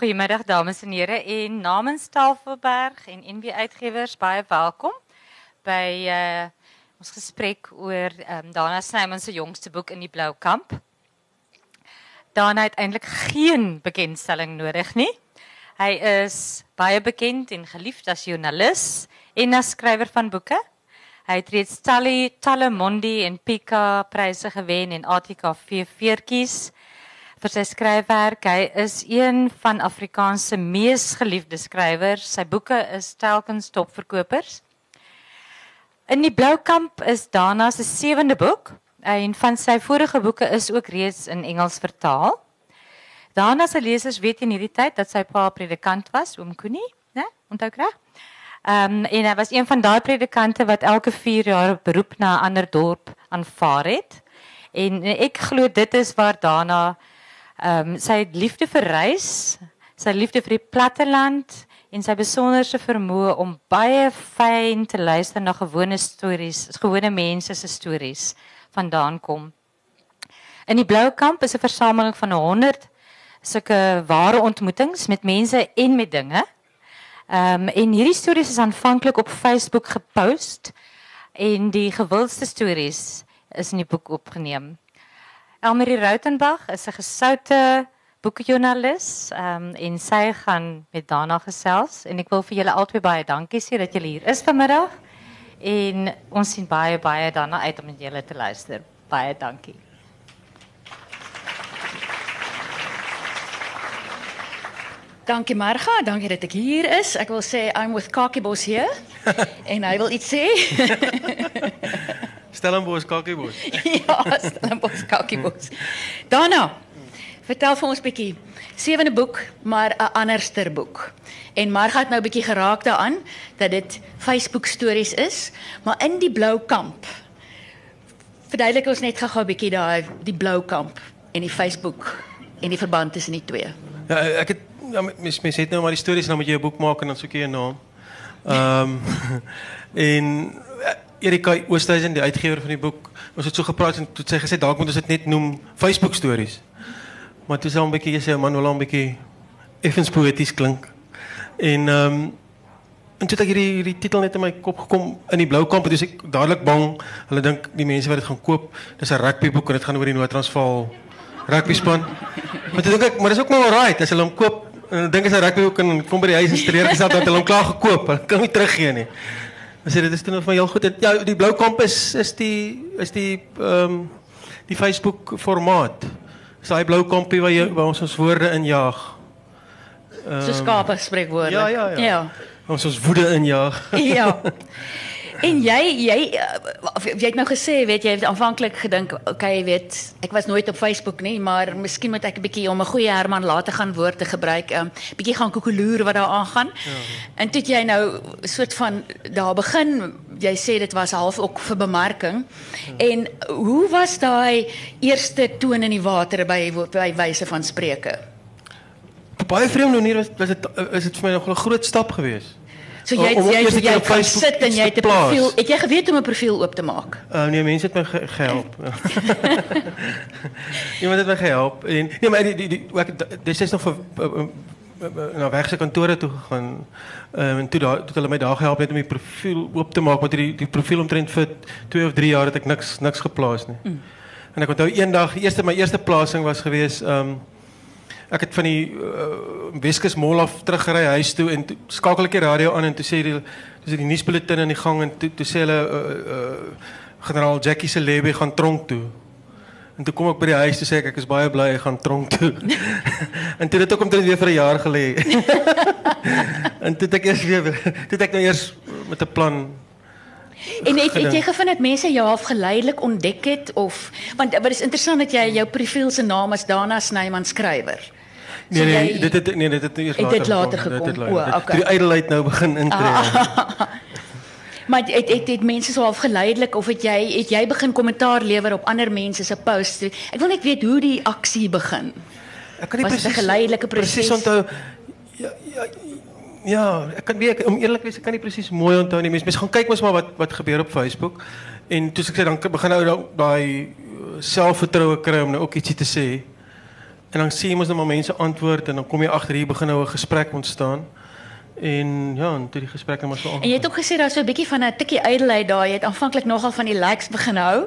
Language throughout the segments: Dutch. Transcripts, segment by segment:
Goedemiddag dames en heren. En namens Tafelberg en NB Uitgewers baie welkom bij uh, ons gesprek oor um, Dana Snyman se jongste boek in die Blou Kamp. Dana het eintlik geen bekendstelling nodig nie. Hy is baie bekend en geliefd as joernalis en as skrywer van boeke. Hy het reeds talle talle Mondi en Pika pryse gewen en ATKV veertjies vir sy skryfwerk. Hy is een van Afrikaans se mees geliefde skrywers. Sy boeke is telkens topverkopers. In die Blou Kamp is Dana se sewende boek. En van sy vorige boeke is ook reeds in Engels vertaal. Dana se lesers weet in hierdie tyd dat sy pa predikant was, oom Koenie, né? Onthou reg? Ehm um, en hy was een van daai predikante wat elke 4 jaar beroep na 'n ander dorp aanvaar het. En ek glo dit is waar Dana Ehm um, sy liefde vir reis, sy liefde vir die platteland en sy besonderse vermoë om baie fyn te luister na gewone stories, gewone mense se stories vandaan kom. In die Blou Kamp is 'n versameling van 100 sulke ware ontmoetings met mense en met dinge. Ehm um, en hierdie stories is aanvanklik op Facebook gepost en die gewildste stories is in die boek opgeneem. Elmarie Rautenbach is 'n gesoute boekjoernalis um, en sy gaan met Dana gesels en ek wil vir julle albei baie dankie sê dat julle hier is vanmiddag en ons sien baie baie daarna uit om met julle te luister. Baie dankie. Dankie Marga, dankie dat ek hier is. Ek wil sê I'm with Kakibos hier en hy wil iets sê. Stellenbosch Kakiebos. ja, Stellenbosch Kakiebos. Daarna vertel vir ons bietjie sewende boek, maar 'n anderster boek. En Marga het nou bietjie geraak daaraan dat dit Facebook stories is, maar in die blou kamp. Verduidelik ons net gou-gou bietjie daai die blou kamp en die Facebook en die verband tussen die twee. Ja, ek het ja, mens mens het nou maar die stories en dan moet jy 'n boek maak en dan soek jy 'n naam. Ehm um, en Erika Oosthuizen, die uitgewer van die boek, ons het so gepraat en toe sê gesê dalk moet ons dit net noem Facebook stories. Maar toe sê 'n bietjie gesê man, wil 'n bietjie effens poeties klink. En ehm um, en toe het ek hierdie hierdie titel net in my kop gekom in die blou kamp, dis ek dadelik bang. Hulle dink die mense wat dit gaan koop, dis 'n rugby boek en dit gaan oor die Noord-Transvaal rugby span. maar toe dink ek, maar dis ook maar alright as hulle hom koop. En dink as hy rugby boek en kom by die huis en streer gesê dat hulle hom klaar gekoop, hulle kan nie teruggee nie. Ons sê dit is toen van heel goed. Ja, die blauwe kamp is, is die, is die, um, die Facebook formaat. Is die blauwe kampie waar, je, waar ons ons woorde injaag. Um, so skape spreekwoorde. Ja, ja, ja. ja. Ons ons woede injaag. ja. En jy jy of jy het nou gesê, weet jy, het aanvanklik gedink, okay, weet, ek was nooit op Facebook nie, maar miskien moet ek 'n bietjie om 'n goeie Herman later gaan woorde gebruik, 'n um, bietjie gaan koekeloer wat daar aangaan. Ja. En toe jy nou soort van daar begin, jy sê dit was half ook vir bemarking. Ja. En hoe was daai eerste toon in die water by by wyse van spreuke? Op baie vreemde manier was was dit is dit vir my nog 'n groot stap geweest. So jy jy jy, jy kan sit en jy het 'n profiel. Het jy geweet om 'n profiel oop te maak? Uh, nee, mense het my ge gehelp. Iemand het my gehelp en nee, maar die die, die ek dis is nog vir na wegse kantore toe gegaan. Um, en toe daar toe hulle my daar gehelp het om die profiel oop te maak, want die die profiel omtrent vir 2 of 3 jaar het ek niks niks geplaas nie. Mm. En ek onthou eendag, eerste my eerste plasing was gewees ehm um, ek het van die uh, Weskus Mall af teruggery huis toe en toe skakel ek die radio aan en toe sê die dis die nuusbulletin in die gang en toe toe sê hulle uh, uh, generaal Jackie Selebe gaan tronk toe. En toe kom ek by die huis toe sê ek ek is baie bly hy gaan tronk toe. en toe het ek omtrent weer vir 'n jaar gelê. en toe ek eers weer toe ek nou eers met 'n plan En het, het jy gevind dat mense jou half geleidelik ontdek het of want wat is interessant dat jy jou profiel se naam as Dana Snyman skrywer. Nee, nee, dit het nee, dit het eers later, het later gekom. Dit het o, okay. Die ydelheid nou begin intree. Ah, maar het het het mense so afgeleidelik of het jy het jy begin kommentaar lewer op ander mense se posts? Ek wil net weet hoe die aksie begin. Ek kan nie presies geleidelike proses. Presies onthou. Ja, ja, ja, ek kan weet om eerlik wees, ek kan nie presies mooi onthou nie. Mense gaan kyk mos maar wat wat gebeur op Facebook. En toe ek sê dan begin nou daai selfvertroue kry om nou ook ietsie te sê. En dan sien jy mos nou maar mense antwoord en dan kom jy agter hier begin nou 'n gesprek ontstaan. En ja, en toe die gesprek nou maar so En jy het ook gesê daar's so 'n bietjie van 'n tikkie ydelheid daar. Jy het aanvanklik nogal van die likes begin hou,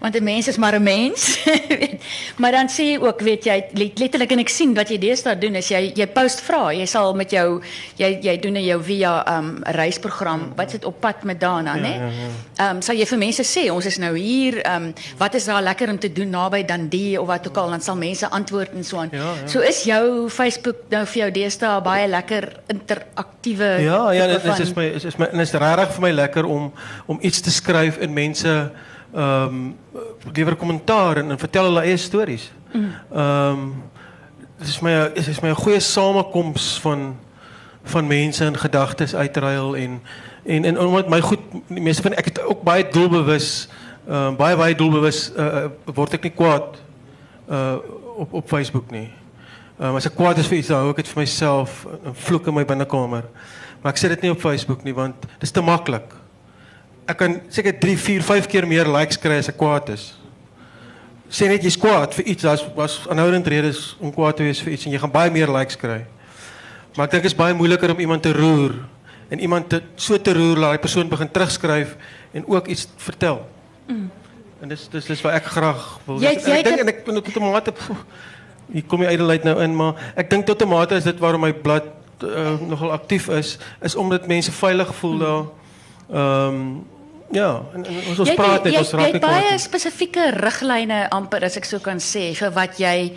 want 'n mens is maar 'n mens. weet. maar dan sê jy ook, weet jy, let- letterlik en ek sien wat jy deesdae doen is jy jy post vra. Jy sal met jou jy jy doen in jou via um reisprogram. Wat sit op pad met Dana, né? ja, Ehm sal jy vir mense sê ons is nou hier, ehm wat is daar lekker om te doen naby Dundee of wat ook al, dan sal mense antwoord en so aan. Ja, ja. So is jou Facebook nou vir jou deesdae baie lekker Ja, ja, tipe dit is, my is, is my en is regtig vir my lekker om om iets te skryf en mense ehm um, lewer kommentaar en, en vertel hulle eie stories. Ehm um, dit is my dit is my 'n goeie samekoms van van mense en gedagtes uitruil en en en omdat my goed van ek het ook baie doelbewus ehm um, baie baie doelbewus uh, uh, word ek nie kwaad uh op op Facebook nie. Um, as ek kwaad is vir iets, dan hou ek dit vir myself en vloek in my binnekamer. Maar ek sê dit nie op Facebook nie want dit is te maklik. Ek kan seker 3, 4, 5 keer meer likes kry as ek kwaad is. Sê net jy's kwaad vir iets, daar's was aanhoudend redes om kwaad te wees vir iets en jy gaan baie meer likes kry. Maar ek dink dit is baie moeiliker om iemand te roer en iemand te so te roer dat die persoon begin terugskryf en ook iets vertel. Mm. En dis dis wat ek graag wil. Jy- En het dink een- en ek tot 'n mate pff, hier kom die ydelheid nou in, maar ek dink tot 'n mate is dit waarom my blad uh, nogal aktief is, is omdat mense veilig voel daar. Ehm ja, en, en ons ons Jy praat net ons raak net baie spesifieke riglyne amper as ek so kan sê vir wat jy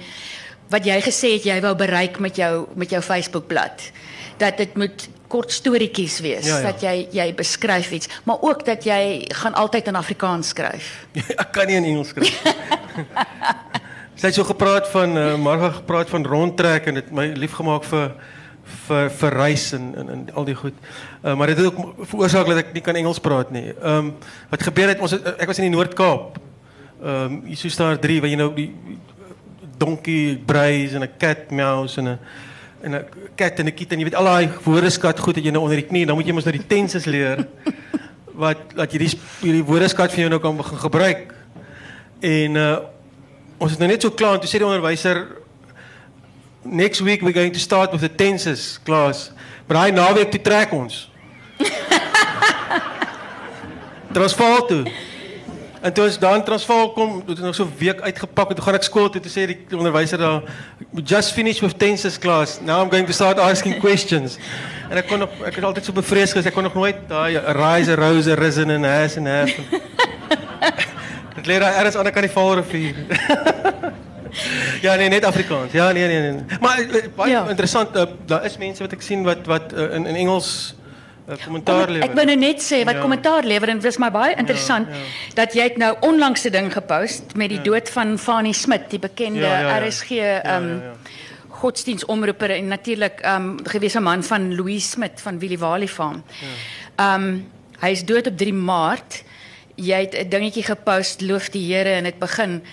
wat jy gesê het jy wou bereik met jou met jou Facebookblad. Dat dit moet kort storieetjies wees, Ja, ja. dat jy jy beskryf iets, maar ook dat jy gaan altyd in Afrikaans skryf. ek kan nie in Engels skryf. Sy het so gepraat van uh, Marga gepraat van rondtrek en dit my liefgemaak vir vir vir reis en, en al die goed. Uh, maar dit het ook veroorsaak dat ek nie kan Engels praat nie. Ehm wat gebeur het ons ek was in die Noord-Kaap. Ehm um, hier so staan 3 waar jy nou die donkie braais en 'n cat meows en 'n en 'n cat en 'n kit en jy weet al daai woordeskat goed het jy nou onder die knie, dan moet jy mos nou die tenses leer wat dat jy die hierdie woordeskat vir jou nou kan begin gebruik. En uh ons is nou net so klaar en toe sê die onderwyser next week we're going to start with the tenses class. Maar hy naweek toe trek ons. Transvaal toe. En toe ons daar in Transvaal kom, het ons nog so 'n week uitgepak en toe gaan ek skool toe toe sê die onderwyser daar "We just finished with tenses class. Now I'm going to start asking questions. En ek kon nog ek het altyd so bevrees gewees ek kon nog nooit daai rise, rose, risen en has en have. Dit lê daar ergens aan kant die Vaalrivier. ja, nee, net Afrikaans. Ja, nee, nee, nee. Maar eh, Ja. ja. interessant, uh, daar is mense wat ek sien wat wat uh, in in Engels uh, kommentaar Omdat- lewer. Ek wou nou net sê wat Ja. kommentaar lewer en dit is my baie interessant ja. dat jy het nou onlangs 'n ding gepost met die dood van Fanny Smit, die bekende Ja, ja, ja. RSG ehm Ja, ja, ja. godsdienstomroeper en natuurlik ehm um, gewese man van Louis Smit van Willie Wally Farm. Ehm um, hy is dood op 3 Maart. Jy het 'n dingetjie gepost, loof die Here en dit begin.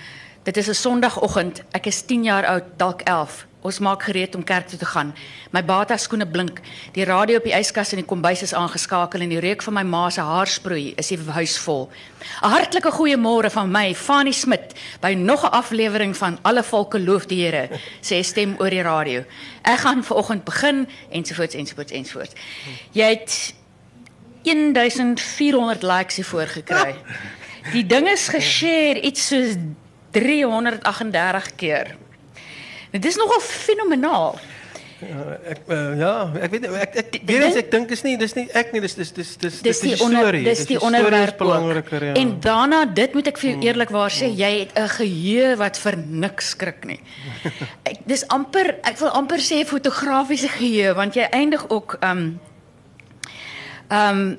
Dit is 'n Sondagoggend. Ek is 10 jaar oud, dalk 11. Ons maak gereed om kerk toe te gaan. My bata skoene blink. Die radio op die yskas in die kombuis is aangeskakel en die reuk van my ma se haarsproei is die huis vol. 'n Hartlike goeiemôre van my, Fanny Smit, by nog 'n aflewering van Alle Volke Loof die Here, sê stem oor die radio. Ek gaan vanoggend begin ensovoorts ensovoorts ensovoorts. Jy het 1400 likes hiervoor gekry. Die ding is geshare iets soos 338 keer. Dit is nogal fenomenaal. Ek uh, ja, ek weet ek ek weer eens die- ek dink is nie dis nie ek nie dis dis dis dis Dis die storie. dis die onderwerp belangriker ja. En daarna dit moet ek vir jou eerlikwaar sê, jy het 'n geheue wat vir niks skrik nie. Ek dis amper ek wil amper sê fotografiese geheue want jy eindig ook um um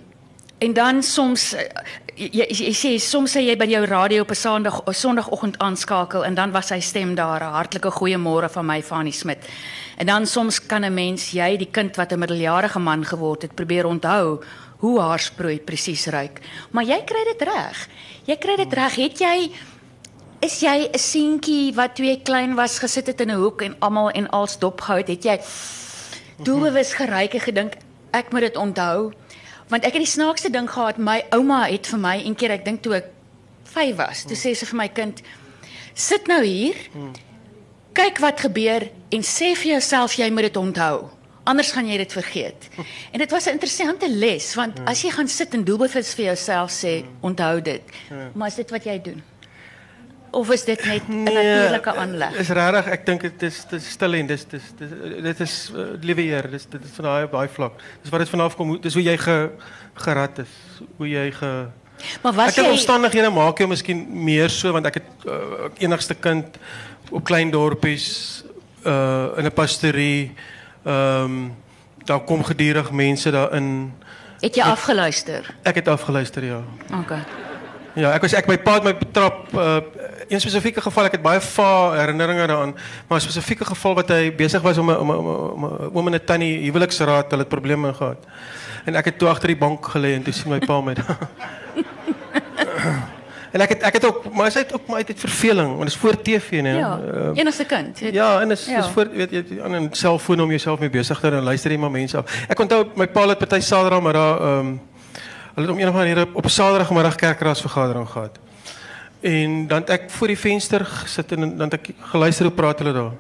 en dan soms eh, jy, jy, jy sê soms sê jy by jou radio op 'n Sondag Sondagoggend aanskakel en dan was sy stem daar 'n hartlike goeiemôre van my Fanny Smit. En dan soms kan 'n mens jy die kind wat 'n middeljarige man geword het probeer onthou hoe haarsproei presies ruik. Maar jy kry dit reg. Jy kry dit reg. Het jy is jy 'n seentjie wat toe jy klein was gesit het in 'n hoek en almal en als dopgehou het, het jy doelbewus geryk en gedink ek moet dit onthou want ek het die snaakste ding gehad my ouma het vir my een keer ek dink toe ek 5 was toe sê sy vir my kind sit nou hier kyk wat gebeur en sê vir jouself jy moet dit onthou. Anders gaan jy dit vergeet. En dit was 'n interessante les want as jy gaan sit en doelbewus vir jouself sê onthou dit. Maar is dit wat jy doen? Of is dit net 'n natuurlike aanleg? Is regtig, ek dink dit is dit is stil en dis dis dis dit is uh, liewe Heer, dis dit is van daai daai vlak. Dis wat dit vanaf kom, hoe- dis hoe jy ge, gerad is, hoe jy ge Maar was Ek jy omstandighede maak jou miskien meer so want ek het uh, ek enigste kind op klein dorpies uh in 'n pastorie. Ehm um, daar kom gedurig mense daarin. het jy afgeluister? Ek het afgeluister ja. Okay. Ja, ek was ek my pa het my betrap uh een spesifieke geval, ek het baie va herinneringe daaraan, maar 'n spesifieke geval wat hy besig was om 'n om 'n om oom en 'n tannie huweliksraad, hulle het probleme gehad. En ek het toe agter die bank gelê en toe sien my pa my daar. En ek het ek het ook maar hy het ook maar het verveling want dit is voor TV nee. Ja, Uh, enigste kind. Het- ja, en is Ja. is voor weet jy aan 'n selfoon om jouself mee besig te hou en luister jy maar mense af. Ek onthou my pa het party Saterdagmiddag ehm um, hulle het om een of ander op 'n Saterdagmiddag kerkraadsvergadering gehad. En dan het ek voor die venster gesit en dan het ek geluister hoe praat hulle daar.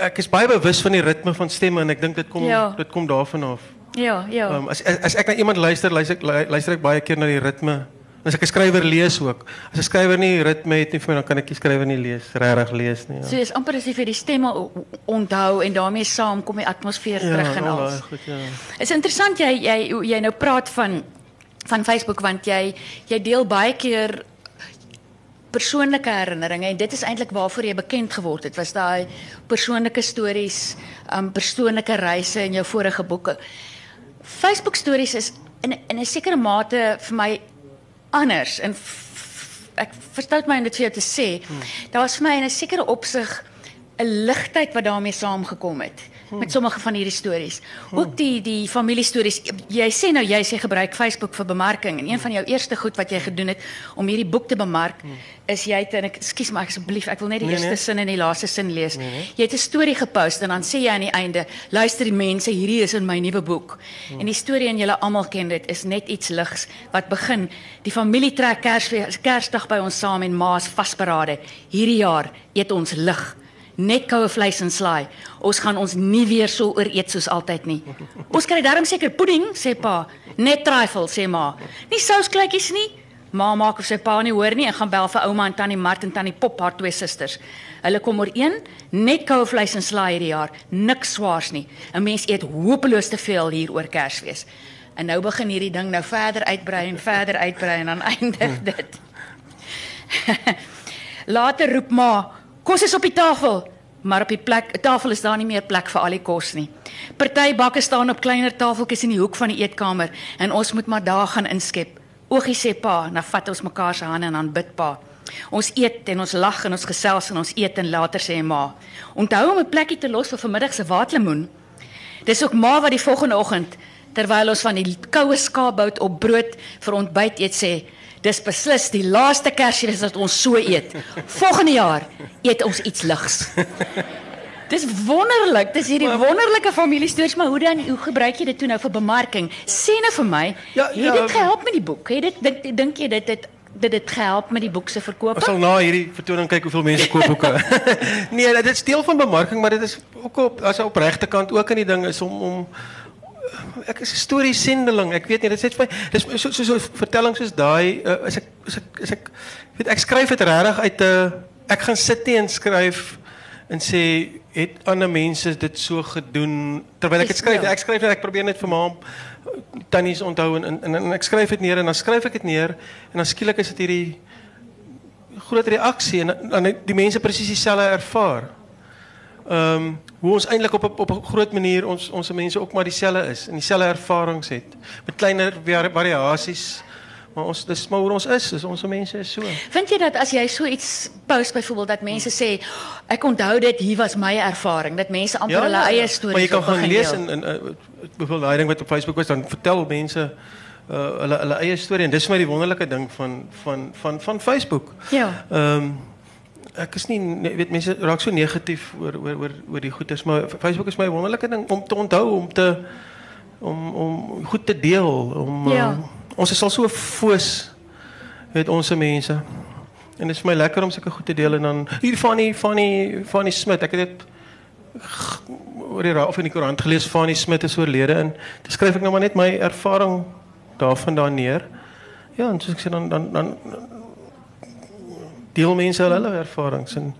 Ek is baie bewus van die ritme van stemme en ek dink dit kom Ja. dit kom daarvan af. Ja, ja. Um, as as as ek na iemand luister, luister ek lu- luister ek baie keer na die ritme. As ek 'n skrywer lees ook. As 'n skrywer nie ritme het nie vir my, dan kan ek die skrywer nie lees, regtig lees nie. So Ja. is amper as jy die stemme onthou en daarmee saam kom die atmosfeer terug en al daai goed, ja. Is interessant jy jy jy nou praat van van Facebook want jy jy deel baie keer persoonlike herinneringe en dit is eintlik waarvoor jy bekend geword het. Was daai persoonlike stories, um persoonlike reise in jou vorige boeke. Facebook stories is in in 'n sekere mate vir my anders en ek verstout my om dit vir jou te sê. Hmm. Daar was vir my in 'n sekere opsig 'n ligtheid wat daarmee saamgekom het met sommige van hierdie stories. Ook die die familiestories. Jy sê nou jy sê gebruik Facebook vir bemarking en een van jou eerste goed wat jy gedoen het om hierdie boek te bemark is jy het en ek ekskuus maar asseblief ek wil net die Nee, eerste nee. sin en die laaste sin lees. Jy het 'n storie gepost en dan sê jy aan die einde, luister die mense, hierdie is in my nuwe boek. En die storie en julle almal ken dit is net iets ligs wat begin. Die familie trek Kersfees Kersdag by ons saam en ma's vasberade. Hierdie jaar eet ons lig. Net koue vleis en slaai. Ons gaan ons nie weer so ooreet soos altyd nie. Ons kry darm seker pudding, sê pa. Net trifle, sê ma. Nie souskleutjies nie. Ma maak of sy pa nie hoor nie en gaan bel vir ouma en tannie Mart en tannie Pop, haar twee susters. Hulle kom ooreen, net koue vleis en slaai hierdie jaar, niks swaars nie. 'n Mens eet hopeloos te veel hier oor Kersfees. En nou begin hierdie ding nou verder uitbrei en verder uitbrei en dan eindig dit. Later roep ma, kos is op die tafel. Maar op die plek, tafel is daar nie meer plek vir al die kos nie. Party bakke staan op kleiner tafeltjies in die hoek van die eetkamer en ons moet maar daar gaan inskep. Oogie sê pa, dan vat ons mekaar se hande en dan bid pa. Ons eet en ons lag en ons gesels en ons eet en later sê ma, onthou om 'n plekkie te los vir vanmiddag se waatlemoen. Dis ook ma wat die volgende oggend terwyl ons van die koue skaapbout op brood vir ontbyt eet sê, dis beslis die laaste Kersfees wat ons so eet. Volgende jaar eet ons iets ligs. Dis wonderlik. Dis hierdie wonderlike familiestories, maar hoe dan hoe gebruik jy dit toe nou vir bemarking? Sê nou vir my, Ja, het ja. dit gehelp met die boek? Het dit dink dink jy dit het dit dit gehelp met die boek se verkope? Ons sal na hierdie vertoning kyk hoeveel mense koop boeke. nee, dit is deel van bemarking, maar dit is ook op as 'n opregte kant ook in die ding is om om ek is 'n storie sendeling. Ek weet nie, dit sê vir my dis so so so vertelling soos daai uh, is ek is ek is ek weet ek skryf dit regtig uit 'n ek gaan sit nie en skryf en sê het ander mense dit so gedoen terwyl ek dit skryf. Ek skryf net ek probeer net vir ma tannies onthou en, en en ek skryf dit neer en dan skryf ek dit neer en dan skielik is dit hierdie groot reaksie en dan- die mense presies dieselfde ervaar. Um, hoe ons eintlik op op 'n groot manier ons ons mense ook maar dieselfde is en dieselfde ervarings het met kleiner vari- variasies. Maar ons dis maar hoe ons is, is ons mense is so. Vind jy dat as jy so iets post byvoorbeeld dat mense sê ek onthou dit hier was my ervaring dat mense amper hulle eie stories Maar jy kan gaan deel? en en uh, byvoorbeeld daai ding wat op Facebook was dan vertel mense uh, hulle hulle eie storie en dis vir my die wonderlike ding van van van van Facebook. Ja. Ehm ek is nie weet mense raak so negatief oor oor oor oor die goedes maar Facebook is my wonderlike ding om te onthou om te om om goed te deel om Ja. uh, ons is al so foos met ons mense. En dit is vir my lekker om sulke goed te deel en dan hier Fanny Fanny Fanny Smit. Ek het dit oor die of in die koerant gelees Fanny Smit is oorlede en dan skryf ek nou maar net my ervaring daarvandaan neer. Ja, en soos ek sê dan dan dan deel mense hulle ervarings en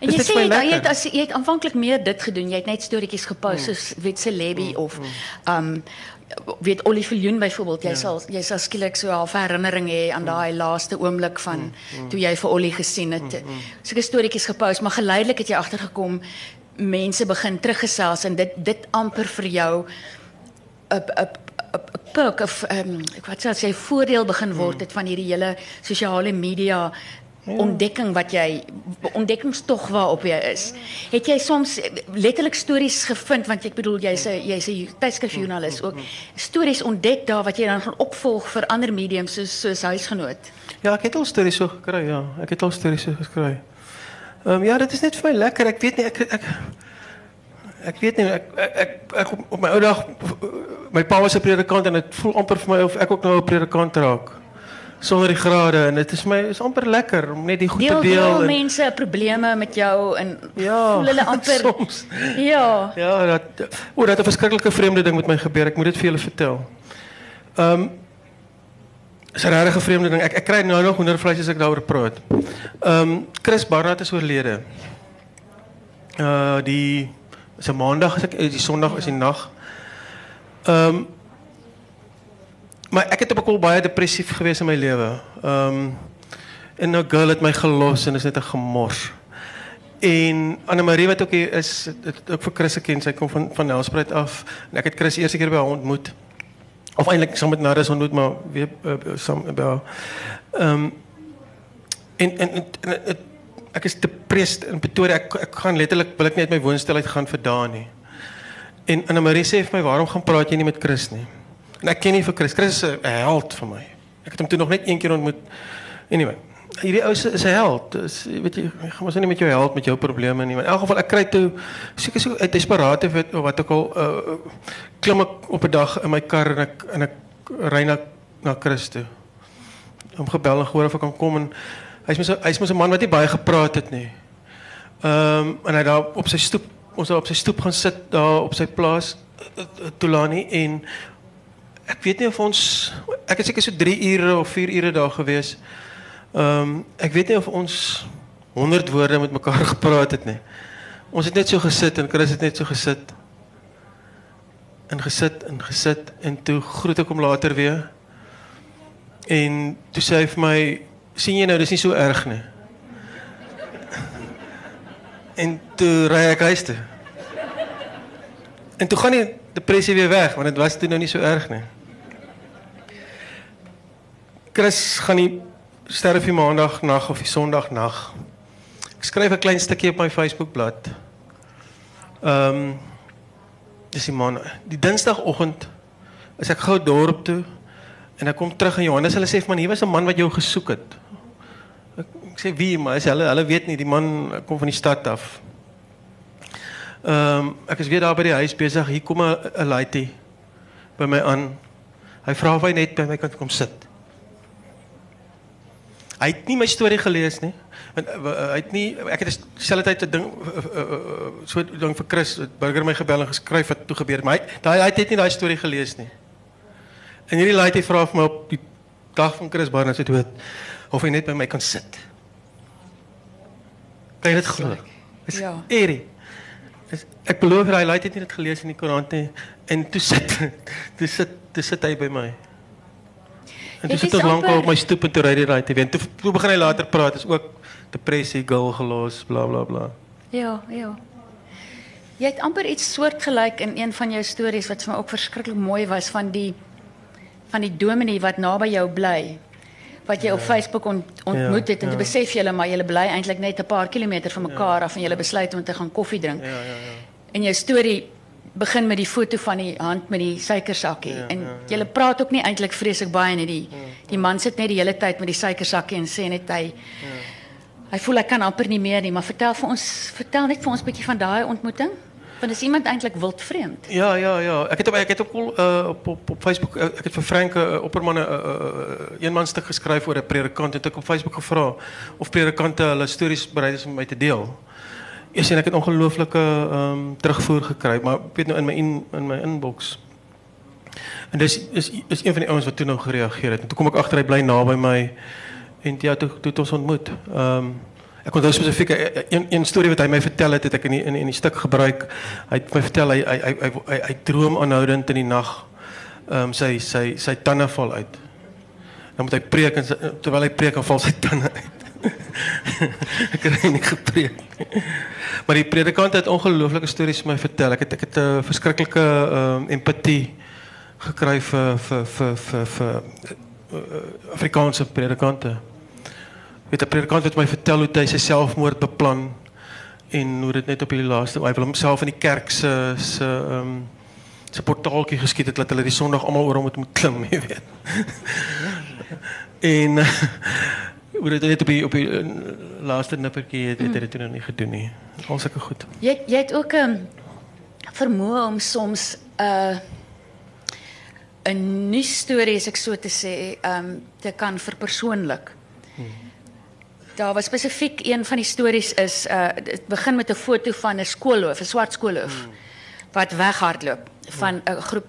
En jy sê jy, jy lekker. het as jy het aanvanklik meer dit gedoen. Jy het net storieetjies gepost soos weet Celebi of um weet Ollie Viljoen byvoorbeeld. Jy sal jy sal skielik so 'n half herinnering hê aan daai laaste oomblik van toe jy vir Ollie gesien het. Sulke storieetjies gepost, maar geleidelik het jy agtergekom mense begin teruggesels en dit dit amper vir jou 'n 'n perk of um, ek wat sou sê voordeel begin word het van hierdie hele sosiale media ontdekking wat jy ontdekkingstog waarop jy is. Het jy soms letterlik stories gevind want ek bedoel jy's 'n jy's 'n tydskrifjoernalis ook stories ontdek daar wat jy dan gaan opvolg vir ander mediums soos soos huisgenoot. Ja, ek het al stories so gekry, ja. Ek het al stories so gekry. Ehm um, ja, dit is net vir my lekker. Ek weet nie ek ek ek weet nie ek ek ek, ek op, op my ou dag my pa was 'n predikant en dit voel amper vir my of ek ook nou 'n predikant raak. Sonder die en dit is my is amper lekker om net die goed Deel te deel deel en mense probleme met jou en Ja, voel hulle amper soms. Ja. Ja, dat o, dat 'n verskriklike vreemde ding met my gebeur. Ek moet dit vir julle vertel. Ehm um, is 'n regtig vreemde ding. Ek ek kry nou nog hoendervleis as ek daaroor praat. Ehm um, Chris Barnard is oorlede. Uh die is 'n maandag as ek eh, die Sondag is die nag. Ehm um, maar het op 'n koel baie depressief gewees in lewe. Ehm um, en 'n girl het my gelos en is net 'n gemors. En Anne Marie wat ook hier is, ook vir Chris geken. Sy kom van van Nelspruit af en ek het Chris eerste keer by haar ontmoet. Of eintlik saam met Naris ontmoet, maar weer uh, saam by haar. Ehm um, en en, het, ek is depressed in Pretoria. Ek gaan letterlik wil ek net my woonstel uit gaan nie. En Anne Marie sê vir my, "Waarom gaan praat jy nie met Chris nie?" En ek ken nie vir Chris. Chris is 'n held vir my. Ek het hom toe nog net een keer ontmoet. Anyway, hierdie ou is is 'n held. Dis weet jy, gaan mos nie met jou held met jou probleme nie. In elk geval ek kry toe seker so uit desperaat of wat ook al uh, klim ek op 'n dag in my kar en ek en ek ry na na Chris toe. Hom gebel en gehoor of ek kan kom en hy's 'n- hy's mos man wat nie baie gepraat het nie. Ehm en hy daar op sy stoep, ons daar op sy stoep gaan sit daar op plaas eh, eh, Tulani en ek weet nie of ons ek is seker so 3 ure of 4 ure daar gewees. Ehm weet nie of ons 100 woorde met mekaar gepraat het nie. Ons het net so gesit en Chris het net so gesit. En gesit en gesit en toe groet ek hom later weer. En toe sê hy vir my, "Sien jy nou, dis nie so erg nie." En toe ry ek huis toe. En toe gaan die depressie weer weg want dit was toe nou nie so erg nie. Chris gaan die sterf die maandag nag of die sondag nag. Ek skryf 'n klein stukkie op my Facebookblad. Ehm um, dis die maand die Dinsdagoggend is ek gou dorp toe en ek kom terug in Johannes hulle sê man hier was 'n man wat jou gesoek het. Ek, ek sê wie maar is hulle hulle weet nie die man kom van die stad af. Ehm um, ek is weer daar by die huis besig. Hier kom 'n laaitie by my aan. Hy vra of hy net by my kan kom sit. Hy het nie my storie gelees nie. En uh, hy het nie ek het dieselfde tyd 'n ding uh, uh, so ding vir Chris Burger my gebel en geskryf wat toe gebeur het, maar hy daai hy het nie daai storie gelees nie. En hierdie laaitie vra vir my op die dag van Chris Barnard se dood of hy net by my kan sit. Kan jy dit glo? Dis Ja. eerie. Dis, ek beloof hy laat dit nie dit gelees in die koerant nie en toe sit toe sit toe sit hy by my. En toe Dit sit is ons lank op my stoep en toe ry hy daai te wen. Toe, toe begin hy later praat, is ook depressie, gil gelos, bla bla bla. Ja, ja. Jy het amper iets soortgelyk in een van jou stories wat vir my ook verskriklik mooi was van die van die dominee wat naby jou bly. Wat jy op Facebook ont, ontmoet Ja, het en ja. toe besef jy maar jy bly eintlik net 'n paar kilometer van mekaar af en jy besluit om te gaan koffie drink. Ja, ja, ja. En jou storie begin met die foto van die hand met die suikersakkie Ja, en jy praat ook nie eintlik vreeslik baie nie. Die die man sit net die hele tyd met die suikersakkie en sê net hy Hy voel hy kan amper nie meer nie, maar vertel vir ons, vertel net vir ons 'n bietjie van daai ontmoeting. Want is iemand eintlik wildvreemd? Ja, ja, ja. Ek het op ek het op uh, op, op op Facebook uh, ek het vir Frank uh, Opperman 'n uh, uh, een man stuk geskryf oor 'n predikant en ek op Facebook gevra of predikante hulle stories bereid is om my te deel. Eers en ek het ongelooflike ehm terugvoer gekry, maar weet nou in my in, in inbox. En dis is is een van die ouens wat toe nou gereageer het. En toe kom ek agter hy bly naby my en ja, toe toe ons ontmoet. Ehm um, ek onthou spesifiek een een storie wat hy my vertel het, het ek in in in die stuk gebruik. Hy het my vertel hy hy hy droom aanhoudend in die nag. Ehm um, sy uit. Dan moet hy preek en sy- terwyl hy preek dan val uit. ek hy nie gepreek nie. Maar die predikant het ongelooflike stories vir my vertel. Ek het ek het 'n uh, verskriklike ehm um, empatie gekry vir vir vir vir vir uh, Afrikaanse predikante. Weet 'n predikant het my vertel hoe hy sy selfmoord beplan en hoe dit net op die laaste hy wil homself in die kerk se se ehm um, se portaaltjie geskiet het dat hulle die Sondag almal oor hom moet klim, jy weet. en uh, hoe dit net op die op die uh, laaste nippertjie het, het dit toe nog nie gedoen nie. Al sulke goed. Jy jy het ook 'n um, vermoë om soms 'n uh, 'n nuusstorie as ek so te sê, um te kan verpersoonlik. Daar was spesifiek een van die stories is uh dit begin met 'n foto van 'n skoolhoof, 'n swart skoolhoof wat weghardloop van 'n groep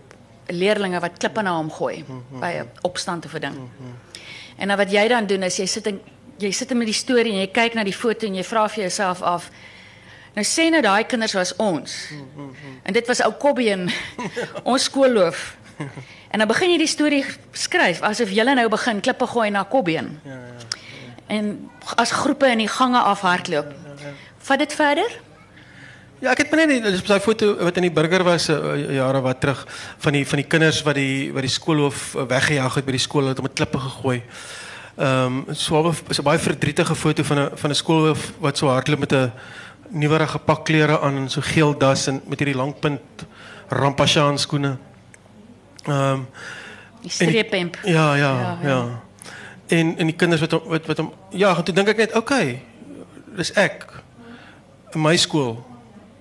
leerdlinge wat klippe na hom gooi by 'n opstand of 'n ding. En dan wat jy dan doen is jy sit en jy sit met die storie en jy kyk na die foto en jy vra vir jouself af Nou sê nou daai kinders was ons. En dit was ou Kobbie en ons skoolloof. En dan begin jy die storie skryf asof julle nou begin klippe gooi na Kobbeen. Ja ja. En as groepe in die gange afhardloop. Vat dit verder? Ja, ek het maar net dis daai foto wat in die burger was uh, jare wat terug van die van die kinders wat die wat die skoolhoof uh, weggejaag het by die skool het om met klippe gegooi. Ehm um, is 'n baie verdrietige foto van 'n van 'n skoolhoof wat so hardloop met 'n nuwerige pak klere aan en so geel das en met hierdie lang punt rampasjaan skoene. Ehm um, Die streephemp. Ja, ja, Ja, ja. En en die kinders wat wat wat hom ja, en toe dink ek net, okay, dis ek in my skool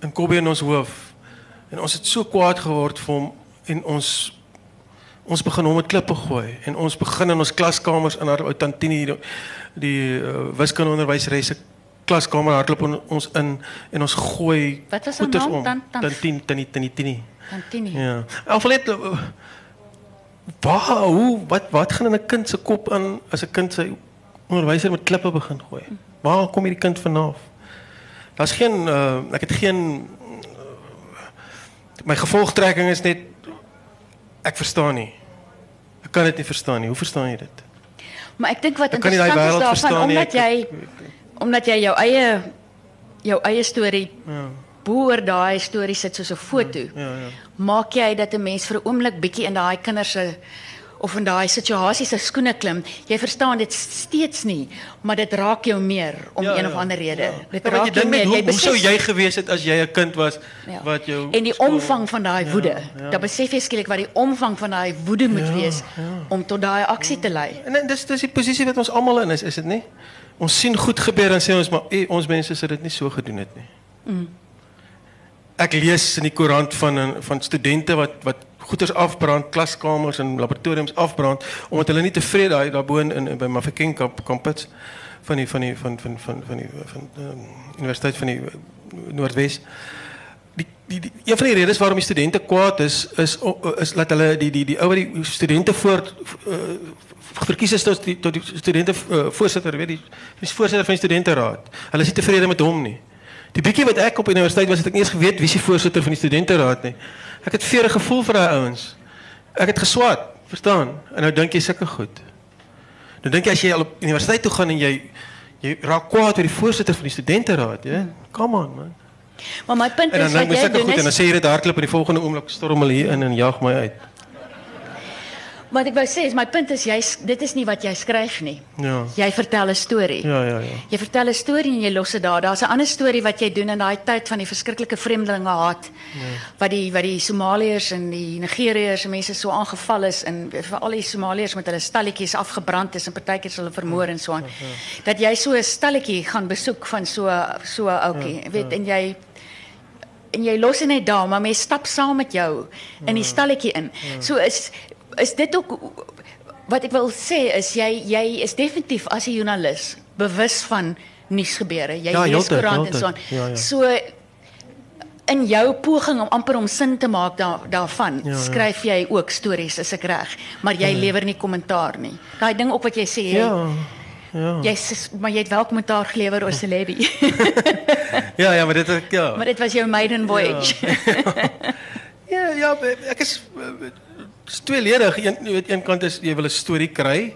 in Kobbie in ons hoof. En ons het so kwaad geword vir hom en ons ons begin hom met klippe gooi en ons begin in ons klaskamers in haar ou tantini die, die uh, wiskundeonderwyseres se klaskamer hardloop on, ons in en ons gooi Wat goeders naam? om. Tan- tan- Tantin tani tani tani. Tantini. Ja. Al net uh, waar hoe wat wat gaan in 'n kind se kop aan as 'n kind sy onderwyser met klippe begin gooi? Waar kom hierdie kind vanaf? Daar's geen uh, ek het geen uh, my gevolgtrekking is net ek verstaan nie. Ek kan dit nie verstaan nie. Hoe verstaan jy dit? Maar ek dink wat Ek interessant is daarvan omdat Ek- jy omdat jy jou eie jou eie storie Ja. boor daai storie sit soos 'n foto. Ja, ja. Maak jy dat 'n mens vir 'n oomblik bietjie in daai kinders se of in daai situasie se skoene klim. Jy verstaan dit steeds nie, maar dit raak jou meer om een of ander rede. Dit Ja, raak jy jou meer. hoe, hoe sou besef- jy gewees het as jy 'n kind was Ja. wat jou en die skool- omvang van daai woede. ja. Dan besef jy skielik wat die omvang van daai woede moet wees om tot daai aksie te lei. En en dis dis die posisie wat ons almal in is, is dit nie? Ons sien goed gebeur en sê ons maar eh, ons mense sou dit nie so gedoen het nie. Mm. Ek lees in die koerant van van studente wat wat goeders afbrand, klaskamers en laboratoriums afbrand omdat hulle nie tevrede daai daarbo in, in by Mafeking kamp kampus van die van die van van van van die van um, universiteit van die uh, Noordwes. Die, die, die een van die redes waarom die studente kwaad is is is dat hulle die die die ouer die studente voor uh, verkies is tot die tot die studente uh, voorsitter, weet die die voorsitter van die studenteraad. Hulle is nie tevrede met hom nie. Die bietjie wat ek op universiteit was, het ek nie eens geweet wie die voorsitter van die studenteraad nie. Ek het veer gevoel vir daai ouens. Ek het geswat, verstaan? En nou dink jy sulke goed. Nou dink jy as jy al op universiteit toe gaan en jy jy raak kwaad oor die voorsitter van die studenteraad, ja? Come on man. Maar my punt is dan jy sulke doen goed en dan sê jy dit hardloop en die volgende oomblik storm hulle hier in en jag my uit. Maar ik wou zeggen, mijn punt is, jy, dit is niet wat jij schrijft. Nie. Ja. Jij vertelt een story. Ja, ja, ja. Je vertelt een story en je lost het daar. Dat is een andere story wat jij doet in die tijd van die verschrikkelijke vreemdelingenhaat. Ja. Waar die, wat die Somaliërs en die Nigeriërs en mensen zo so aangevallen is. En vooral die Somaliërs met hun stalletjes afgebrand is en partijtjes zullen vermoord ja. ja, ja. en zo. So Dat jij zo'n so stalletje gaat bezoeken van zo'n so, so oukie. Ja, weet, ja. en jij en jy los dit net daar, maar mense stap saam met jou in die stalletjie in. So is is dit ook wat ek wil sê is jy jy is definitief as 'n joernalis bewus van nuusgebeure. Jy Ja, lees koerant en so aan. Ja, ja. So in jou poging om amper om sin te maak daar daarvan, Ja, ja. skryf jy ook stories as ek reg, maar jy lewer nie kommentaar nie. Daai ding ook wat jy sê, jy, Ja. Ja. jy s- maar jy het wel kommentaar gelewer oor Celebi. Ja, ja, maar dit is- ja. maar dit was jou maiden voyage. Ja, ja, ek is eh, is tweeledig. Een jy weet een kant is jy wil 'n storie kry,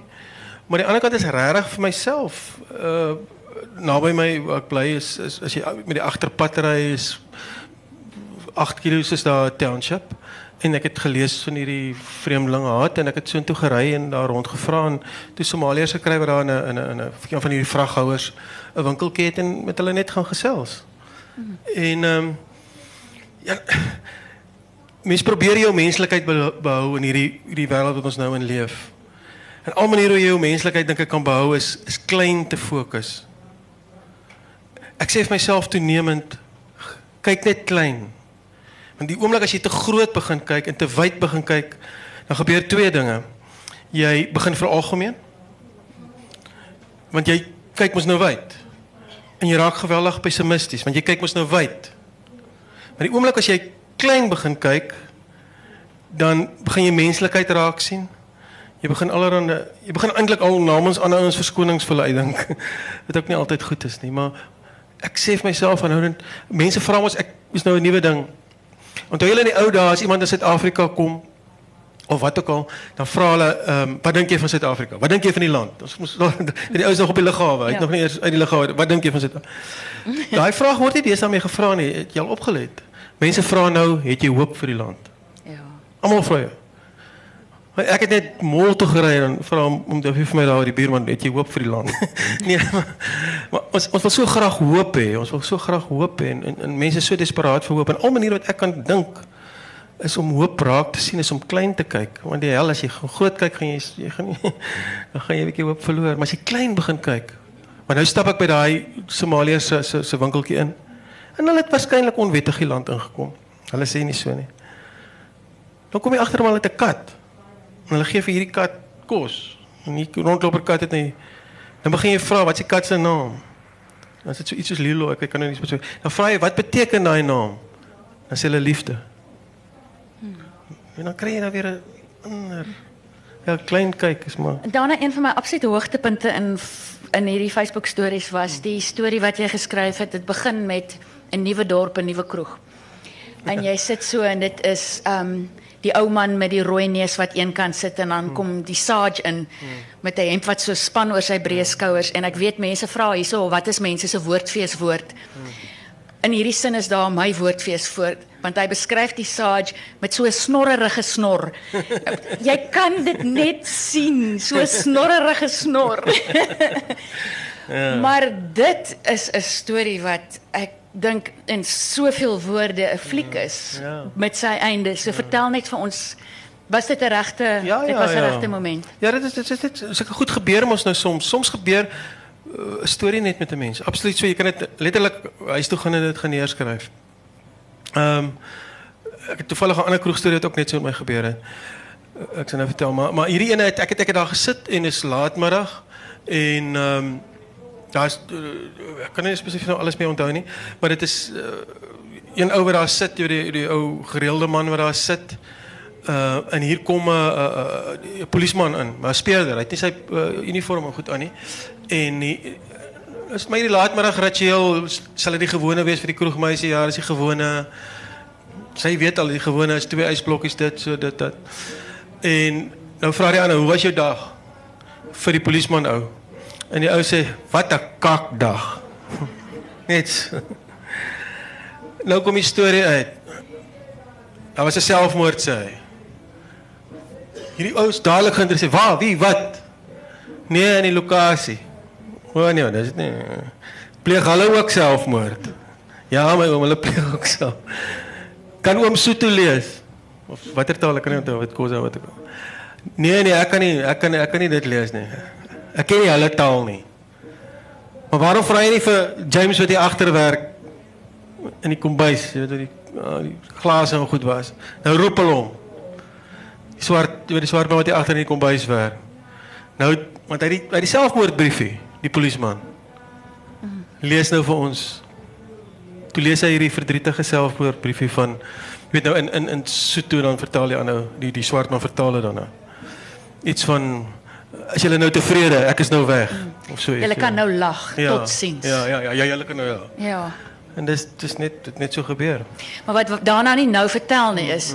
maar die ander kant is regtig vir myself. Uh naby my waar ek bly is is as jy met die agterpad ry is 8 km is daar 'n township en ek het gelees van hierdie vreemdelinge haat en ek het soontoe gery en daar rondgevra en toe Somaliërs gekry wat daar in 'n in 'n in 'n een van hierdie vraghouers 'n winkeltjie het en met hulle net gaan gesels. En ehm um, ja Mens probeer jou menslikheid be- behou in hierdie hierdie wêreld wat ons nou in leef. En al maniere hoe jy jou menslikheid dink ek kan behou is is klein te fokus. Ek sê vir myself toenemend kyk net klein. Want die oomblik as jy te groot begin kyk en te wyd begin kyk, dan gebeur twee dinge. Jy begin veralgemeen. Want jy kyk mos nou wyd. En jy raak geweldig pessimisties want jy kyk mos nou wyd. Maar die oomblik as jy klein begin kyk, dan begin jy menslikheid raak sien. Jy begin allerhande jy begin eintlik al namens ander ouens verskonings vir hulle uitdink. Wat ook nie altyd goed is nie, maar ek sê vir myself aanhoudend mense vra ons ek is nou 'n nuwe ding. Onthou julle in die ou dae as iemand in Suid-Afrika kom of wat ook al, dan vra hulle ehm um, wat dink jy van Suid-Afrika? Wat dink jy van die land? Ons moes die ouens nog op die lughawe, hy het Ja. nog nie eers uit die lughawe. Wat dink jy van Suid-Afrika? Daai vraag word nie deesdae meer gevra nie. Het jy al opgelet? Mense vra nou, het jy hoop vir die land? ja. Almal vra jou. Maar Ek het net mol toe gery en vra hom om te vir my daar die buurman, het jy hoop vir die land? nee, maar, maar ons ons wil so graag hoop hê. Ons wil so graag hoop hê en, en, en mense is so desperaat vir hoop en al maniere wat ek kan dink is om hoop raak te sien is om klein te kyk want die hel as jy groot kyk gaan jy jy gaan nie dan gaan jy 'n bietjie hoop verloor maar as jy klein begin kyk want nou stap ek by daai Somaliërs se se se winkeltjie in en hulle het waarskynlik onwettig die land ingekom. Hulle sê nie so nie. Dan kom jy agter hom hulle het 'n kat. En hulle gee vir hierdie kat kos. En die rondloper kat het nie dan begin jy vra wat die kat se naam? Dan is dit so iets soos Lilo ek kan nou nie spesifiek dan vra jy wat beteken daai naam? Dan sê hulle liefde. En dan kry jy dan weer 'n ander ja, klein kyk is maar Daarna een van my absolute hoogtepunte in in hierdie Facebook stories was die storie wat jy geskryf het. Dit begin met 'n nuwe dorp, 'n nuwe kroeg. En jy sit so en dit is um die ou man met die rooi neus wat een kant sit en dan kom die sage in met 'n hemp wat so span oor sy breë skouers en ek weet mense vra hierso wat is mense se woordfees woord. In hierdie sin is daar my woordfees voor want hy beskryf die sage met so 'n snorrerige snor. Jy kan dit net sien, so 'n snorrerige snor. ja. Maar dit is 'n storie wat ek dink in soveel woorde 'n fliek is Ja. met sy einde. So vertel net vir ons was dit 'n regte dit was 'n regte moment. Ja, dit is dit is dit is goed gebeur mos nou soms. Soms gebeur uh, 'n storie net met 'n mens. Absoluut so, jy kan dit letterlik huis toe gaan en dit gaan neerskryf. Ehm um, ek het toevallig 'n ander kroegstorie wat ook net so met my gebeur het. Uh, Ek sal nou vertel, maar maar hierdie ene het ek het ek het daar gesit en is laatmiddag en ehm um, daar's uh, ek kan nie spesifiek nou alles meer onthou nie, maar dit is uh, een ou wat daar sit, die die ou gereelde man wat daar sit. Uh en hier kom 'n uh, uh, uh, polisieman in, maar 'n speurder. Hy het nie sy uh, uniform goed aan nie. En die, is my die laatmiddag ritueel sal dit die gewone wees vir die kroegmeisie. Ja, dis die gewone sy weet al die gewone is twee ysblokkies dit so dit dat. En nou vra die ander, "Hoe was jou dag?" vir die polisieman ou. En die ou sê, "Wat 'n kakdag." Net. Nou kom die storie uit. Daar was 'n selfmoord sê hy. Hierdie ou is dadelik geïnteresseerd. Waar? Wie? Wat? Nee, in die lokasie. O nee, dis nie. Pleeg hulle ook selfmoord? Ja, my oom, hulle pleeg ook self. Kan oom Soeto lees? Of watter taal kan nie onthou wat kos wat ek. Nee nee, ek kan nie ek kan ek kan nie dit lees nie. Ek ken nie hulle taal nie. Maar waarom vra jy nie vir James wat hier agter werk in die kombuis, jy weet wat die uh, die glase en goed was. Nou roep hulle hom. Die swart, die, die swart man wat hier agter in die kombuis werk. Nou want hy die hy die selfmoordbriefie, die polisieman. Lees nou vir ons. Toe lees hy hierdie verdrietige selfmoordbriefie van jy weet nou in in in Sotho dan vertaal hy aanhou die die swart man vertaal dit dan nou. Iets van as julle nou tevrede, ek is nou weg of so iets. Julle kan ja. nou lag. ja, Totsiens. Ja, ja, ja, ja, julle kan nou ja. Ja. En dis dis net dit net so gebeur. Maar wat wat daarna nie nou vertel nie is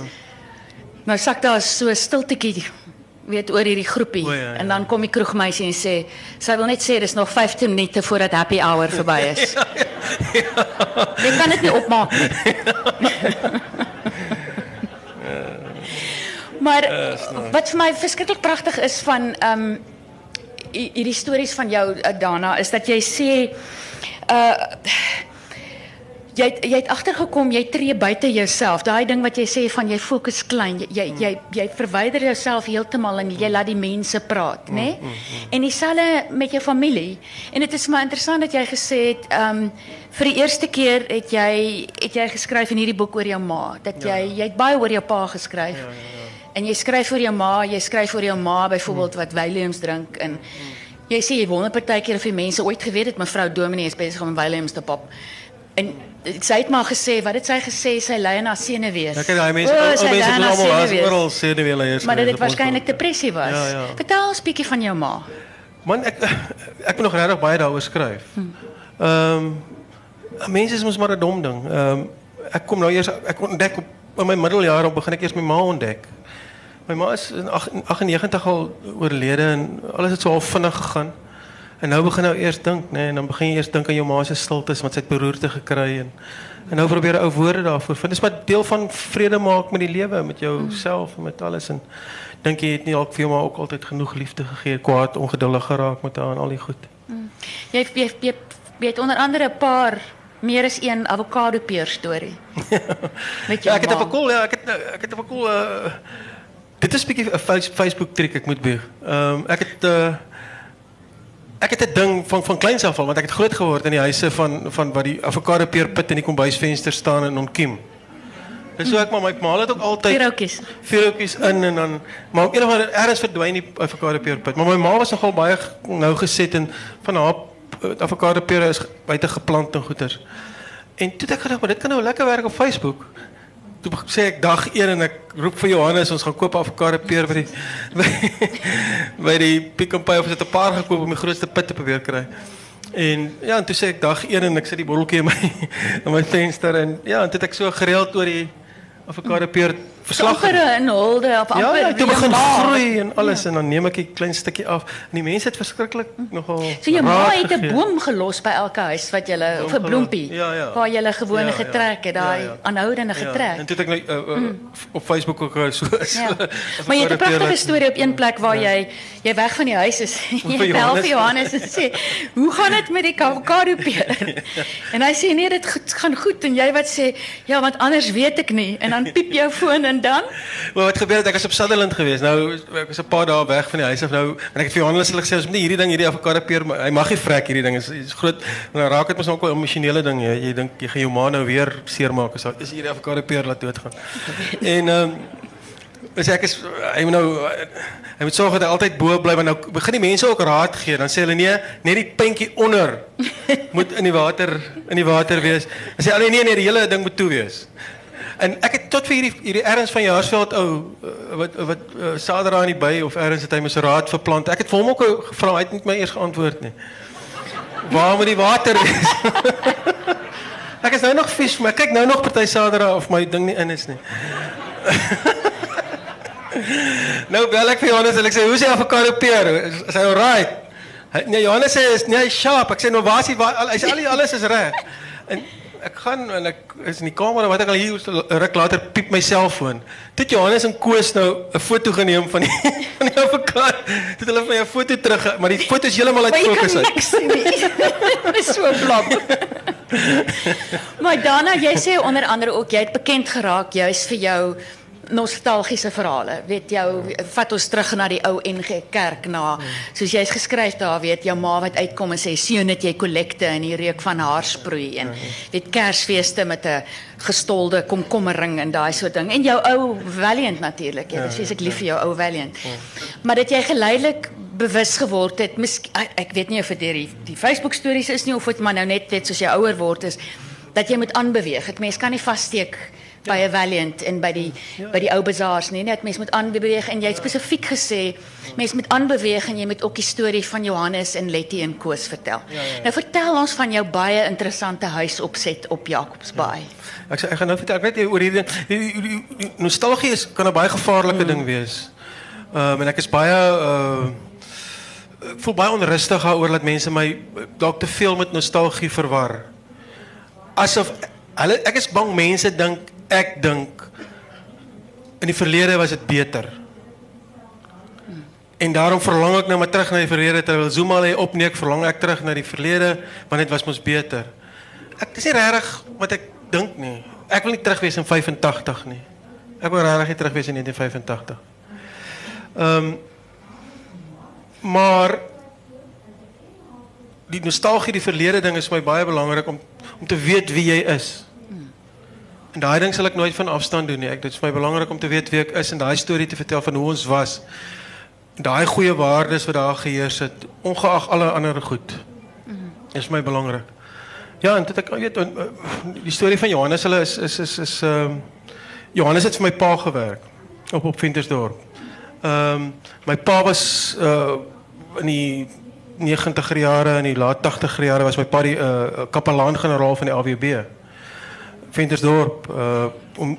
nou sak daar so stiltetjie weet oor hierdie groepie O, ja, ja. en dan kom die kroegmeisie en sê sy wil net sê dis nog 15 minute voordat happy hour verby is. Jy kan dit nie opmaak nie. maar wat vir my verskriklik pragtig is van ehm um, hierdie stories van jou uh, Dana is dat jy sê uh jy het, jy het agtergekom jy tree buite jouself. Daai ding wat jy sê van jy fokus klein. Jy jy jy, jy verwyder jouself heeltemal en jy laat die mense praat, né? Nee? En dieselfde met jou familie. En dit is maar interessant dat jy gesê het ehm um, vir die eerste keer het jy het jy geskryf in hierdie boek oor jou ma. Dat jy jy het baie oor jou pa geskryf. Ja, ja, ja. En jy skryf oor jou ma, jy skryf oor jou ma byvoorbeeld wat Williams drink en jy sê jy wonder partykeer of die mense ooit geweet het mevrou Dominee is besig om Williams te pop. En sy het maar gesê, wat het sy gesê? Sy lei na senuwees. Ek het daai mense, het almal senuwees. Maar dat dit ons waarskynlik dorp. depressie was. Ja, ja. Vertel ons bietjie van jou ma. Man, ek ek moet nog regtig baie daaroor skryf. Ehm mense is mos maar 'n dom ding. Ehm ek kom nou eers ek ontdek op in my middeljare begin ek eers my ma ontdek. My ma is in ag- in 98 al oorlede en alles het so half vinnig gegaan. En nou begin nou eers dink, nê, nee, en dan begin jy eers dink aan jou ma se stiltes want sy het beroerte gekry en en nou probeer ou woorde daarvoor vind. Dis maar deel van vrede maak met die lewe, met jouself en met alles en dink jy het nie dalk vir jou ma ook altyd genoeg liefde gegee, kwaad, ongeduldig geraak met haar en al die goed. Jy jy jy, jy het onder andere 'n paar meer as een avokado peer storie. Met jou Ja, ek het 'n cool, ja, ek het ek het 'n cool uh dit is 'n bietjie 'n face- Facebook trick ek moet. Ehm um, ek het uh ek het 'n ding van van kleins af al want ek het groot geword in die huise van van wat die avokado peerpit in die kombuisvenster staan en ontkiem. Dis so ek maar my ma het ook altyd Pierootjies. vuurhoutjies in en dan maar op een of ander ergens verdwyn die avokado peerpit. Maar my ma was nogal baie nou geset en van haar avokado pere is ge- buite geplant en goeters. En toe het ek gedink, maar dit kan nou lekker werk op Facebook. Toe sê ek dag 1 en ek roep vir Johannes ons gaan koop avokado peer by die by, die Pick n Pay of het 'n paar gekoop om die grootste pit te probeer kry. En ja, en toe sê ek dag 1 en ek sit die botteltjie in my in my venster en ja, en het ek so gereeld oor die avokado peer verslag Amper gedoen. 'n hulde of Ja, amper ja, toe wie begin groei en alles en dan neem ek 'n klein stukkie af. En die mense het verskriklik nogal So jou ma raad het 'n boom gelos by elke huis wat jy of 'n bloempie Ja, ja. waar jy gewone Ja, ja. getrek het, daai Ja, ja. aanhoudende Ja, getrek. en toe het ek nou uh, uh, op Facebook ook so so- Ja. Maar jy het 'n pragtige storie op een plek waar Ja. jy jy weg van die huis is. Jy bel vir Johannes en sê, "Hoe gaan dit met die avokado peer?" En hy sê, "Nee, dit gaan goed." En jy wat sê, "Ja, want anders weet ek nie." En dan piep jou foon en dan Maar wat gebeur het ek was op Sutherland geweest. Nou ek was 'n paar dae weg van die huis af nou en ek het vir Johannes hulle gesê ons moet nie hierdie ding hierdie avokado peer hy mag nie vrek hierdie ding is, is groot en dan raak dit mos ook 'n emosionele ding jy, jy dink jy gaan jou ma nou weer seermaak as is hierdie avokado peer laat doodgaan. en ehm um, As ek is hy moet nou hy moet sorg dat hy altyd bo bly want nou begin die mense ook raad gee dan sê hulle nee net die puntjie onder moet in die water in die water wees. Dan sê hulle nee nee die hele ding moet toe wees. En ek het tot vir hierdie hierdie erns van Jaarsveld ou uh, wat wat uh, Sadra in die by of erns het hy mos 'n raad verplant. Ek het vir hom ook gevra, hy het nie my eers geantwoord nie. Waar moet die water wees? ek is nou nog vies, maar kyk nou nog party Sadra of my ding nie in is nie. nou bel ek vir Johannes en ek sê, "Hoe is die avokado peer? Is, hy alright?" Hy, nee, Johannes sê, "Is hy's sharp." Ek sê, "Nou waar is hy? Al- Hy's al alles is reg." En ek gaan en ek is in die kamer en wat ek al hier ruk later piep my selfoon. Toe Johannes en Koos nou 'n foto geneem van die van die avokado. Toe hulle vir my 'n foto terug, maar die foto is heeltemal uit fokus uit. niks sien nie. Dit is so blop. maar Dana, jy sê onder andere ook jy het bekend geraak juis vir jou nostalgiese verhale. Weet jou vat ons terug na die ou NG Kerk na soos jy's geskryf daar weet jou ma wat uitkom en sê seun het jy kollekte in die reuk van haarsproei en weet Kersfeeste met 'n gestolde komkommerring en daai soort ding en jou ou Valiant natuurlik. Ja, dis ek lief vir jou ou Valiant. Maar dat jy geleidelik bewus geword het. Ek, weet nie of dit die, die Facebook stories is nie of dit maar nou net net soos jy ouer word is dat jy moet aanbeweeg. Dit mens kan nie vassteek by 'n Valiant en by die by die ou bazaars nie. Net mens moet aanbeweeg en jy het spesifiek gesê mens moet aanbeweeg en jy moet ook die storie van Johannes en Letty en Koos vertel. Nou vertel ons van jou baie interessante huisopset op Jacobsbaai. Ek sê ek gaan nou vertel, ek weet jy oor hierdie die, die, die, die nostalgie is kan 'n baie gevaarlike ding wees. Ehm en ek is baie uh ek voel baie onrustig daaroor dat mense my dalk te veel met nostalgie verwar. Asof hulle ek is bang mense dink ek dink in die verlede was dit beter. En daarom verlang ek nou maar terug na die verlede terwyl Zuma lê opneek, verlang ek terug na die verlede want dit was mos beter. Ek dis nie regtig wat ek dink nie. Ek wil nie terug wees in 85 nie. Ek wil regtig nie terug wees in 1985. Ehm um, maar die nostalgie die verlede ding is vir my baie belangrik om om te weet wie jy is. En daai ding sal ek nooit van afstand doen nie. Ek dit is vir my belangrik om te weet wie ek is en daai storie te vertel van hoe ons was. Daai goeie waardes wat daar geheers het, ongeag alle ander goed. Is vir my belangrik. Ja, en dit ek weet en, uh, die storie van Johannes hulle is is is is ehm Johannes het vir my pa gewerk op op Ventersdorp. Ehm um, my pa was uh in die 90er jare en die laat 80er jare was my pa die uh kapelaan-generaal van die AWB. Ventersdorp uh om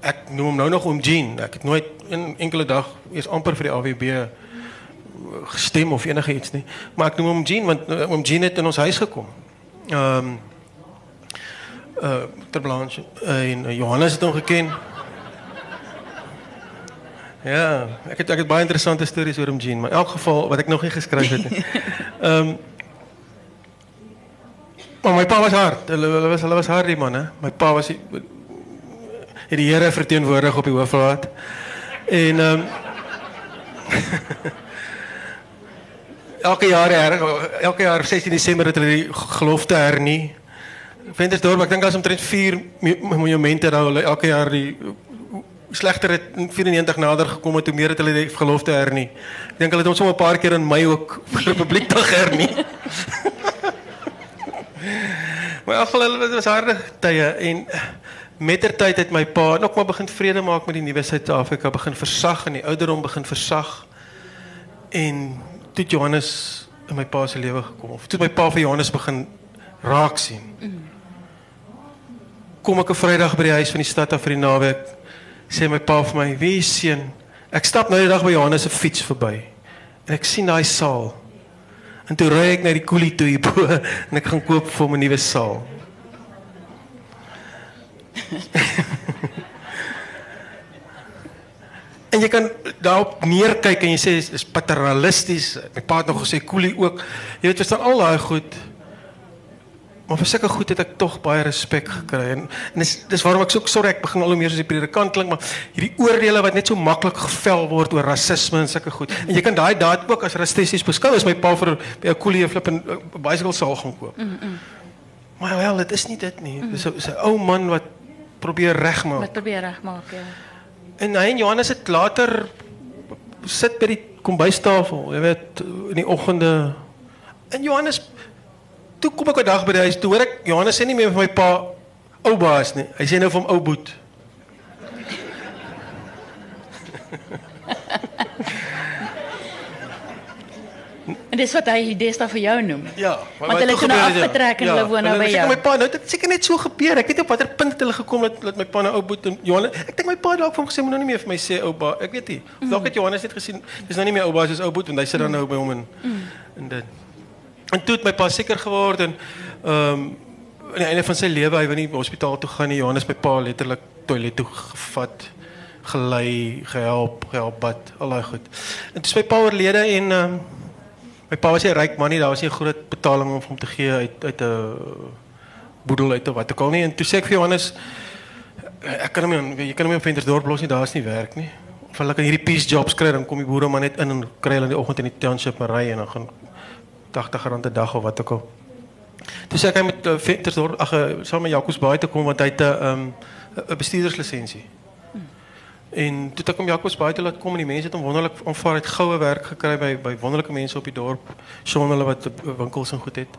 ek noem hom nou nog oom Jean. Ek het nooit een enkele dag eers amper vir die AWB gestem of enige iets nie. Maar ek noem hom Jean want uh, oom Jean het in ons huis gekom. Ehm um, uh ter Blanche en Johannes het hom geken. Ja, ek het ek het baie interessante stories oor hom Jean, maar in elk geval wat ek nog nie geskryf het nie. Ehm um, Maar my pa was hard. Hulle hulle was hulle was hard die man hè. My pa was die, die Here verteenwoordig op die hoofraad. En ehm um, Elke jaar her, elke jaar 16 Desember het hulle die gelofte hernie. Ventersdorp, ek dink daar's omtrent 4 monumente daar hulle elke jaar die slegter het in 94 nader gekom het hoe meer het hulle die gelofte hernie. Ek dink hulle het ons sommer 'n paar keer in Mei ook vir Republiekdag hernie. Maar ag hulle dit was harde tye en mettertyd het my pa nog maar begin vrede maak met die nuwe Suid-Afrika, begin versag en die ouderdom begin versag. En toe Johannes in my pa se lewe gekom of toe my pa vir Johannes begin raak sien. Kom ek 'n Vrydag by die huis van die stad af vir die naweek, sê my pa vir my: "Wie seun, ek stap nou die dag by Johannes se fiets verby en ek sien daai saal En toe ry ek na die koelie toe hier bo en ek gaan koop vir hom 'n nuwe saal. en jy kan daarop neerkyk en jy sê dis paternalisties. My pa het nog gesê koelie ook. Jy weet, verstaan al daai goed. Maar vir sulke goed het ek tog baie respek gekry en, en dis dis waarom ek so sorry ek begin al hoe meer soos die predikant klink maar hierdie oordeele wat net so maklik gevel word oor rasisme en sulke goed. En jy kan daai daad ook as rassisties beskou as my pa vir by 'n koelie flip en 'n bicycle saal gaan koop. Mm -mm. Maar wel, dit is nie dit nie. Dis 'n ou man wat probeer regmaak. Wat probeer regmaak, ja. En hy en Johannes het later sit by die kombuistafel, jy weet, in die oggende. En Johannes toe kom ek 'n dag by die huis, toe hoor ek Johannes sê nie meer vir my pa ou baas nie. Hy sê nou vir hom ou boet. en dis wat hy daar vir jou noem. Ja, maar Want hulle het nou afgetrek en ja, hulle woon nou by jou. My pa, nou dit seker net so gebeur. Ek weet op watter punt hulle gekom het dat my pa nou ou boet en Johannes. Ek dink my pa dalk vir hom gesê moet nou nie meer vir my sê ou baas. Ek weet nie. Dalk het Johannes net gesien dis nou nie meer ou baas, dis ou boet en hy sit dan nou by hom en en dit. En toe het my pa seker geword en ehm um, aan die einde van sy lewe, hy wou nie hospitaal toe gaan nie. Johannes my pa letterlik toilet toe gevat, gelei, gehelp, gehelp bad, al daai goed. En toe is my pa oorlede en ehm um, my pa was 'n ryk man nie, daar was nie groot betaling om hom te gee uit uit 'n boedel uit of wat ook al nie. En toe sê ek vir Johannes ek kan hom nie jy kan hom nie op Ventersdorp los nie, daar's nie werk nie. Of hulle kan hierdie piece jobs kry dan kom die boere maar net in en kry hulle in die oggend in die township maar ry en dan gaan 80 rand dag of wat ook al. Toe sê ek hy met uh, Ventersdorp ag uh, saam met Jacobs Baai te kom want hy het 'n um, 'n bestuurderslisensie. En toe het ek hom Jacobs Baai toe laat kom en die mense het hom wonderlik aanvaar het goue werk gekry by by wonderlike mense op die dorp. Hulle wat uh, winkels en goed het.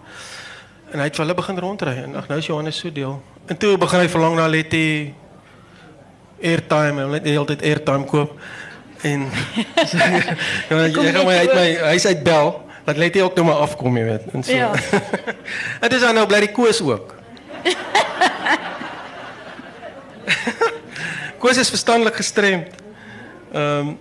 En het vir hulle begin rondry en ag nou is Johannes so deel. En toe begin hy verlang na Letty airtime en hele tyd airtime koop. En ja, jy kom gaan my net uit oor. my huis uit bel. Dat Letty ook nou maar afkom, jy weet. En so. Ja. Dit is dan nou bly die koes ook. koes is verstandelik gestremd. Ehm um,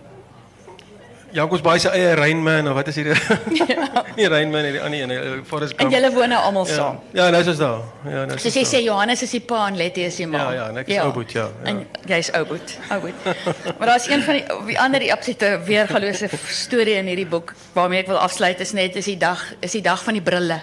Jacobs Baai se eie Rainman of wat is hier? Ja. nie Rainman nie, die ander een, eh, Forrest En Gump. julle woon nou almal ja. saam. Ja, nou is ons daar. Ja, nou ons jy sê Johannes is die pa en Letty is die ma. Ja, ja, en ek is Ouboet, ja, ja. En jy's Ouboet. Ouboet. maar daar's een van die die ander die absolute weergalose storie in hierdie boek waarmee ek wil afsluit is net is die dag is die dag van die brille.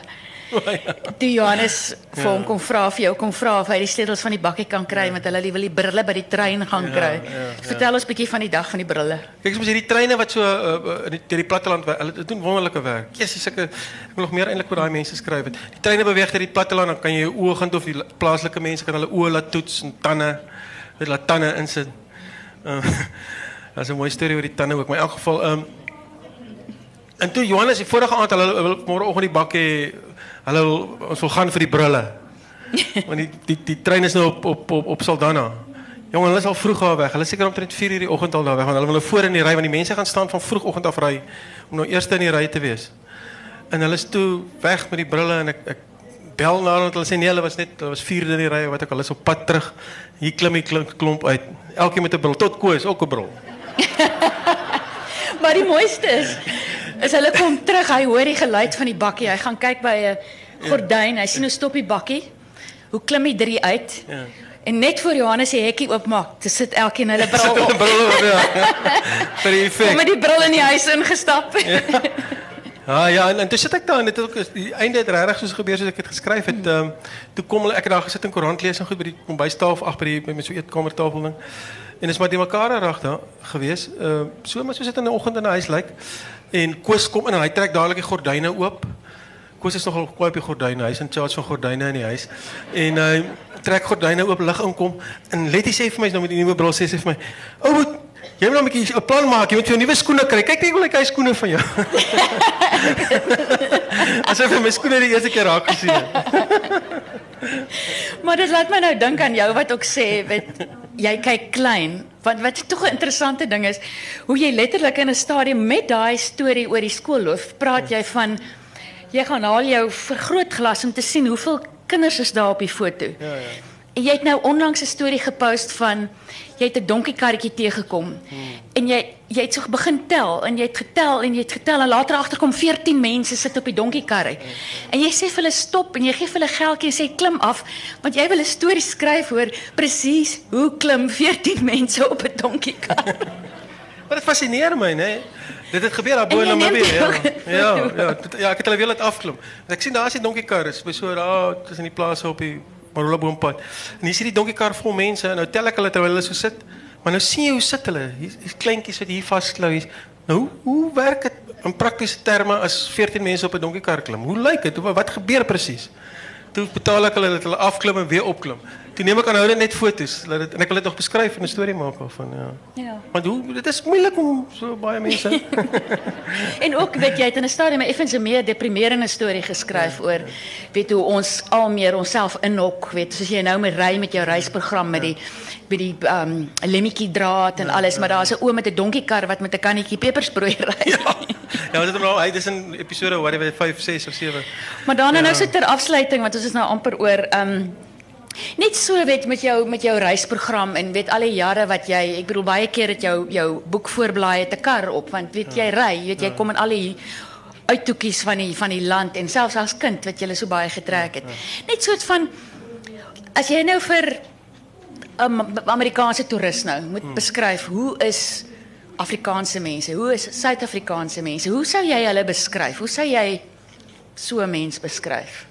Toe Johannes vir hom kom vra vir jou kom vra of hy die sleutels van die bakkie kan kry want hulle wil die brille by die trein gaan kry. ja, ja. Vertel ons bietjie van die dag van die brille. Kyk eens hierdie treine wat so uh, in die, deur die platteland wy- hulle doen wonderlike werk. Jesus, sulke ek wil nog meer eintlik oor daai mense skryf het. Die treine beweeg deur die platteland dan kan jy jou oë gaan of die la- plaaslike mense kan hulle oë laat toets en tande met laat tande insit. Uh, Daar's 'n mooi storie oor die tande ook, maar in elk geval ehm um, En toe Johannes die vorige aand hulle wil môreoggend die bak hê. Wil ons wil gaan vir die brille. Want die die die trein is nou op op op, op Saldanha. Jongen, hulle is al vroeg daar weg. Hulle is seker omtrent 4 uur die oggend al daar weg want hulle wil nou voor in die ry want die mense gaan staan van vroegoggend af ry om nou eerste in die ry te wees. En hulle is toe weg met die brille en ek ek bel na hulle want hulle sê nee, hulle was net hulle was vierde in die ry wat ook al, is op pad terug. Hier klim die klomp, klomp uit. Elkeen met 'n bril tot Koos ook 'n bril. Maar die mooiste is is hulle kom terug, hy hoor die geluid van die bakkie. Hy gaan kyk by 'n gordyn. Hy sien hoe stop die bakkie. Hoe klim die drie uit? Ja. En net voor Johannes die hekkie oopmaak, te sit elkeen hulle bril op. bril op, ja. Die Kom met die bril in die huis ingestap. Ja, ja, en, en toe sit ek daar en dit het ook die einde het regtig soos gebeur soos ek het geskryf het. Ehm toe kom hulle ek het daar gesit en koerant lees en goed by die kombuistafel ag by die by met so eetkamertafel ding. En is maar die mekaar reg daar gewees. Ehm so maar soos dit in die oggend in 'n huis lyk. En Koos kom in en hy trek dadelik die gordyne oop. Koos is nogal kwaai op die gordyne. Hy's in charge van gordyne in die huis. En hy trek gordyne oop, lig inkom en Letty sê vir my nou met die nuwe bril sê sy vir my: "Ou, moet jy moet nou 'n bietjie 'n plan maak. Jy moet jou nuwe skoene kry. Kyk net hoe lyk hy skoene van jou." Asof hy my skoene die eerste keer raak gesien het. Maar dit laat my nou dink aan jou wat ook sê, weet jy kyk klein. Want wat tog 'n interessante ding is, hoe jy letterlik in 'n stadium met daai storie oor die skoolloof praat jy van jy gaan haal jou vergrootglas om te sien hoeveel kinders is daar op die foto. Ja ja. En jy het nou onlangs 'n storie gepost van jy het 'n donkiekarretjie teëgekom hmm. en jy jy het so begin tel en jy het getel en jy het getel en later agterkom 14 mense sit op die donkiekarre. En jy sê vir hulle stop en jy gee vir hulle geldjie en sê klim af want jy wil 'n storie skryf oor presies hoe klim 14 mense op 'n donkiekar. Maar dit fascineer my, né? Dit het gebeur daar bo in Namibië. Ja. Ja, ja, ja, ek het hulle weer laat afklim. Want ek sien daar is die donkiekar, is by so daar tussen die plase op die Marula boompad. En hier is die donkiekar vol mense en nou tel ek hulle terwyl hulle so sit. Maar nou sien jy hoe sit hulle? Hier is kleintjies wat hier vasklou. Nou, hoe, hoe werk dit in praktiese terme as 14 mense op 'n donkiekar klim? Hoe dit? Hoe- Wat gebeur presies? Toe betaal ek hulle dat hulle afklim en weer opklim. Toe neem ek aanhoudend net foto's, laat dit en ek wil dit nog beskryf en 'n storie maak daarvan, ja. Ja. Want hoe dit is moeilik om so baie mense. En ook weet jy het in 'n stadium 'n effens 'n meer deprimerende storie geskryf oor weet hoe ons al meer onsself inhok, weet soos jy nou met ry met jou reisprogram met die met die ehm um, lemmetjie draad en alles, maar daar's 'n oom met 'n donkiekar wat met 'n kannetjie pepersproei ry. ja. Ja, dit is nou hy dis in episode whatever 5, 6 of 7. Maar daarna Ja. nou so ter afsluiting want ons is nou amper oor ehm um, net so weet met jou met jou reisprogram en weet al die jare wat jy ek bedoel baie keer het jou jou boek voorblaai het 'n kar op want weet jy ry weet jy kom in al die uittoekies van die van die land en selfs as kind wat jy so baie getrek het. Net soort van as jy nou vir 'n um, Amerikaanse toerist nou moet beskryf hoe is Afrikaanse mense, hoe is Suid-Afrikaanse mense? Hoe sou jy hulle beskryf? Hoe sou jy so 'n mens beskryf?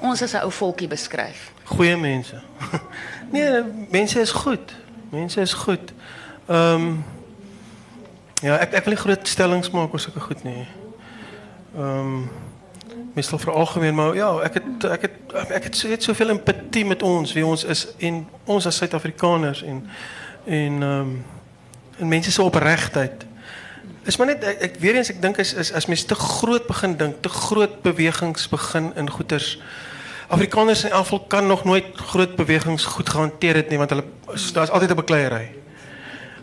Ons as 'n ou volkie beskryf. Goeie mense. Nee, mense is goed. Mense is goed. Ehm um, ja, ek ek wil nie groot stellings maak oor sulke goed nie. Ehm um, meestal maar ja, ek het ek ek het, soveel empatie met ons wie ons is en ons as Suid-Afrikaners en en ehm um, en mense se opregtheid. Is maar net ek, weer eens ek dink is, is as te groot begin dink, te groot bewegings begin in goeters. Afrikaners in afval kan nog nooit groot bewegings goed gehanteer het want hulle daar's altyd 'n bekleierery.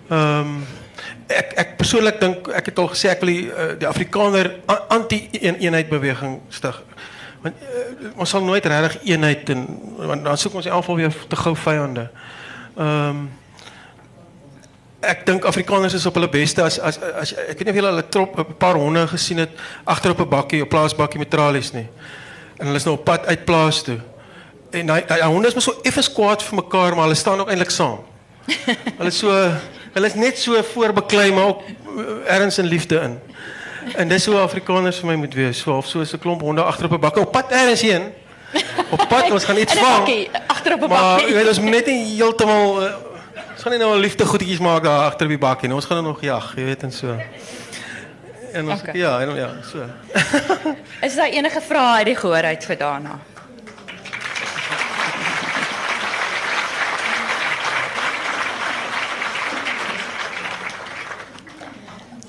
Ehm um, ek persoonlik dink ek het al gesê ek wil die, uh, die Afrikaner anti-eenheid beweging. Want uh, ons sal nooit regtig eenheid en want dan soek ons in afval weer te gou vyande. Ehm um, ek Afrikaners is op hulle beste as as as ek weet nie of paar honde gesien het agter op 'n bakkie, 'n plaasbakkie met tralies nie. En hulle is nou op pad uit plaas toe. En hy hy honde is mos so effens kwaad vir mekaar, maar hulle staan ook eintlik saam. Hulle is so hulle is net so voorbeklei maar ook uh, erns en liefde in. En dis hoe Afrikaners vir my moet wees, so half so 'n klomp honde agter op 'n bakkie op pad erns heen. Op pad ons gaan iets vang. Agter op 'n bakkie. Maar jy weet ons moet net nie heeltemal uh, Ons gaan nie nou liefde goedjies maak daar agter by bakkie nie. Ons gaan nog jag, jy weet en so. En ons okay. ja, en ja, so. is daar enige vrae uit die gehoor uit vir daarna?